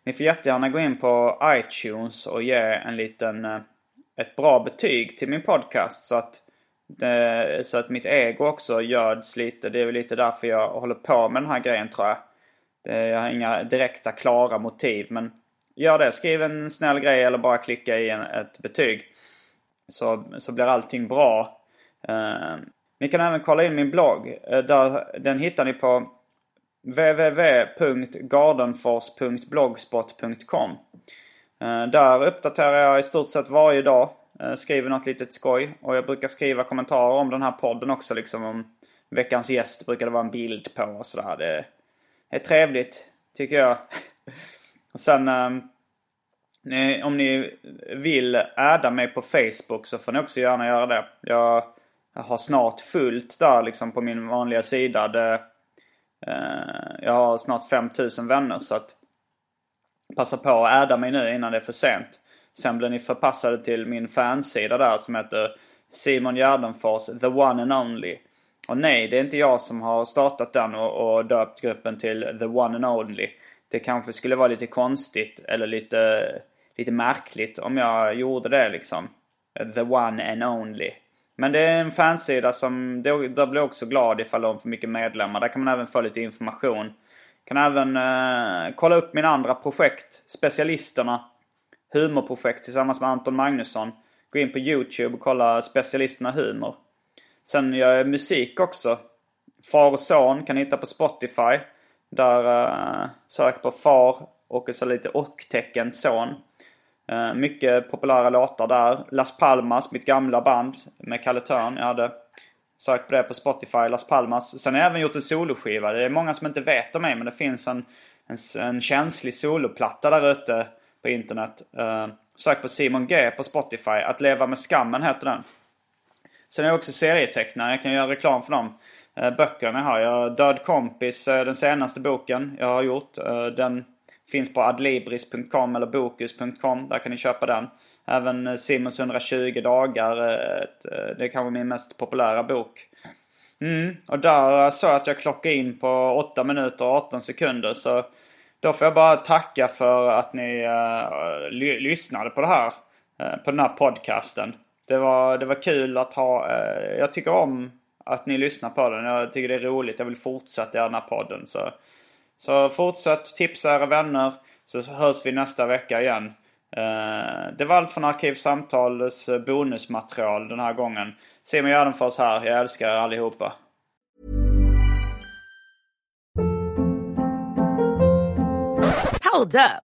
Ni får jättegärna gå in på iTunes och ge en liten, eh, ett bra betyg till min podcast så att, eh, så att mitt ego också göds lite. Det är väl lite därför jag håller på med den här grejen tror jag. Jag har inga direkta klara motiv men gör det. Skriv en snäll grej eller bara klicka i en, ett betyg. Så, så blir allting bra. Eh, Ni kan även kolla in min blogg. Eh, där, den hittar ni på www.gardenfors.blogspot.com eh, Där uppdaterar jag i stort sett varje dag. Eh, skriver något litet skoj. Och jag brukar skriva kommentarer om den här podden också liksom. Om veckans gäst brukar det vara en bild på och sådär. Det är trevligt, tycker jag. och sen ehm, om ni vill adda mig på Facebook så får ni också gärna göra det. Jag, jag har snart fullt där liksom på min vanliga sida. Det, eh, jag har snart 5000 vänner så att passa på att adda mig nu innan det är för sent. Sen blir ni förpassade till min fansida där som heter Simon Gärdenfors, the one and only. Och nej, det är inte jag som har startat den och, och döpt gruppen till the one and only. Det kanske skulle vara lite konstigt eller lite lite märkligt om jag gjorde det liksom. The one and only. Men det är en fansida som, Där blir jag också glad ifall de får mycket medlemmar. Där kan man även få lite information. Kan även eh, kolla upp mina andra projekt. Specialisterna. Humorprojekt tillsammans med Anton Magnusson. Gå in på YouTube och kolla Specialisterna Humor. Sen gör jag musik också. Far och son kan ni hitta på Spotify. Där eh, sök på far och så lite och-tecken son. Eh, mycket populära låtar där. Las Palmas, mitt gamla band med Kalle Törn. Jag hade sökt på det på Spotify, Las Palmas. Sen har jag även gjort en soloskiva. Det är många som inte vet om mig men det finns en, en, en känslig soloplatta där ute på internet. Eh, sök på Simon G på Spotify. Att leva med skammen heter den. Sen är jag också serietecknare. Jag kan göra reklam för dem. Eh, böckerna jag har jag. Död kompis, den senaste boken jag har gjort. den Finns på adlibris.com eller bokus.com. Där kan ni köpa den. Även eh, Simons 120 dagar. Eh, ett, eh, det är kanske min mest populära bok. Mm, och där sa jag att jag klockade in på 8 minuter och 18 sekunder. Så då får jag bara tacka för att ni uh, ly lyssnade på det här. Uh, på den här podcasten. Det var, det var kul att ha... Uh, jag tycker om att ni lyssnar på den. Jag tycker det är roligt. Jag vill fortsätta göra den här podden. Så så fortsätt tipsa era vänner så hörs vi nästa vecka igen. Eh, det var allt från Arkivsamtals eh, bonusmaterial den här gången. Simon Gärdenfors här. Jag älskar er allihopa. Hold up.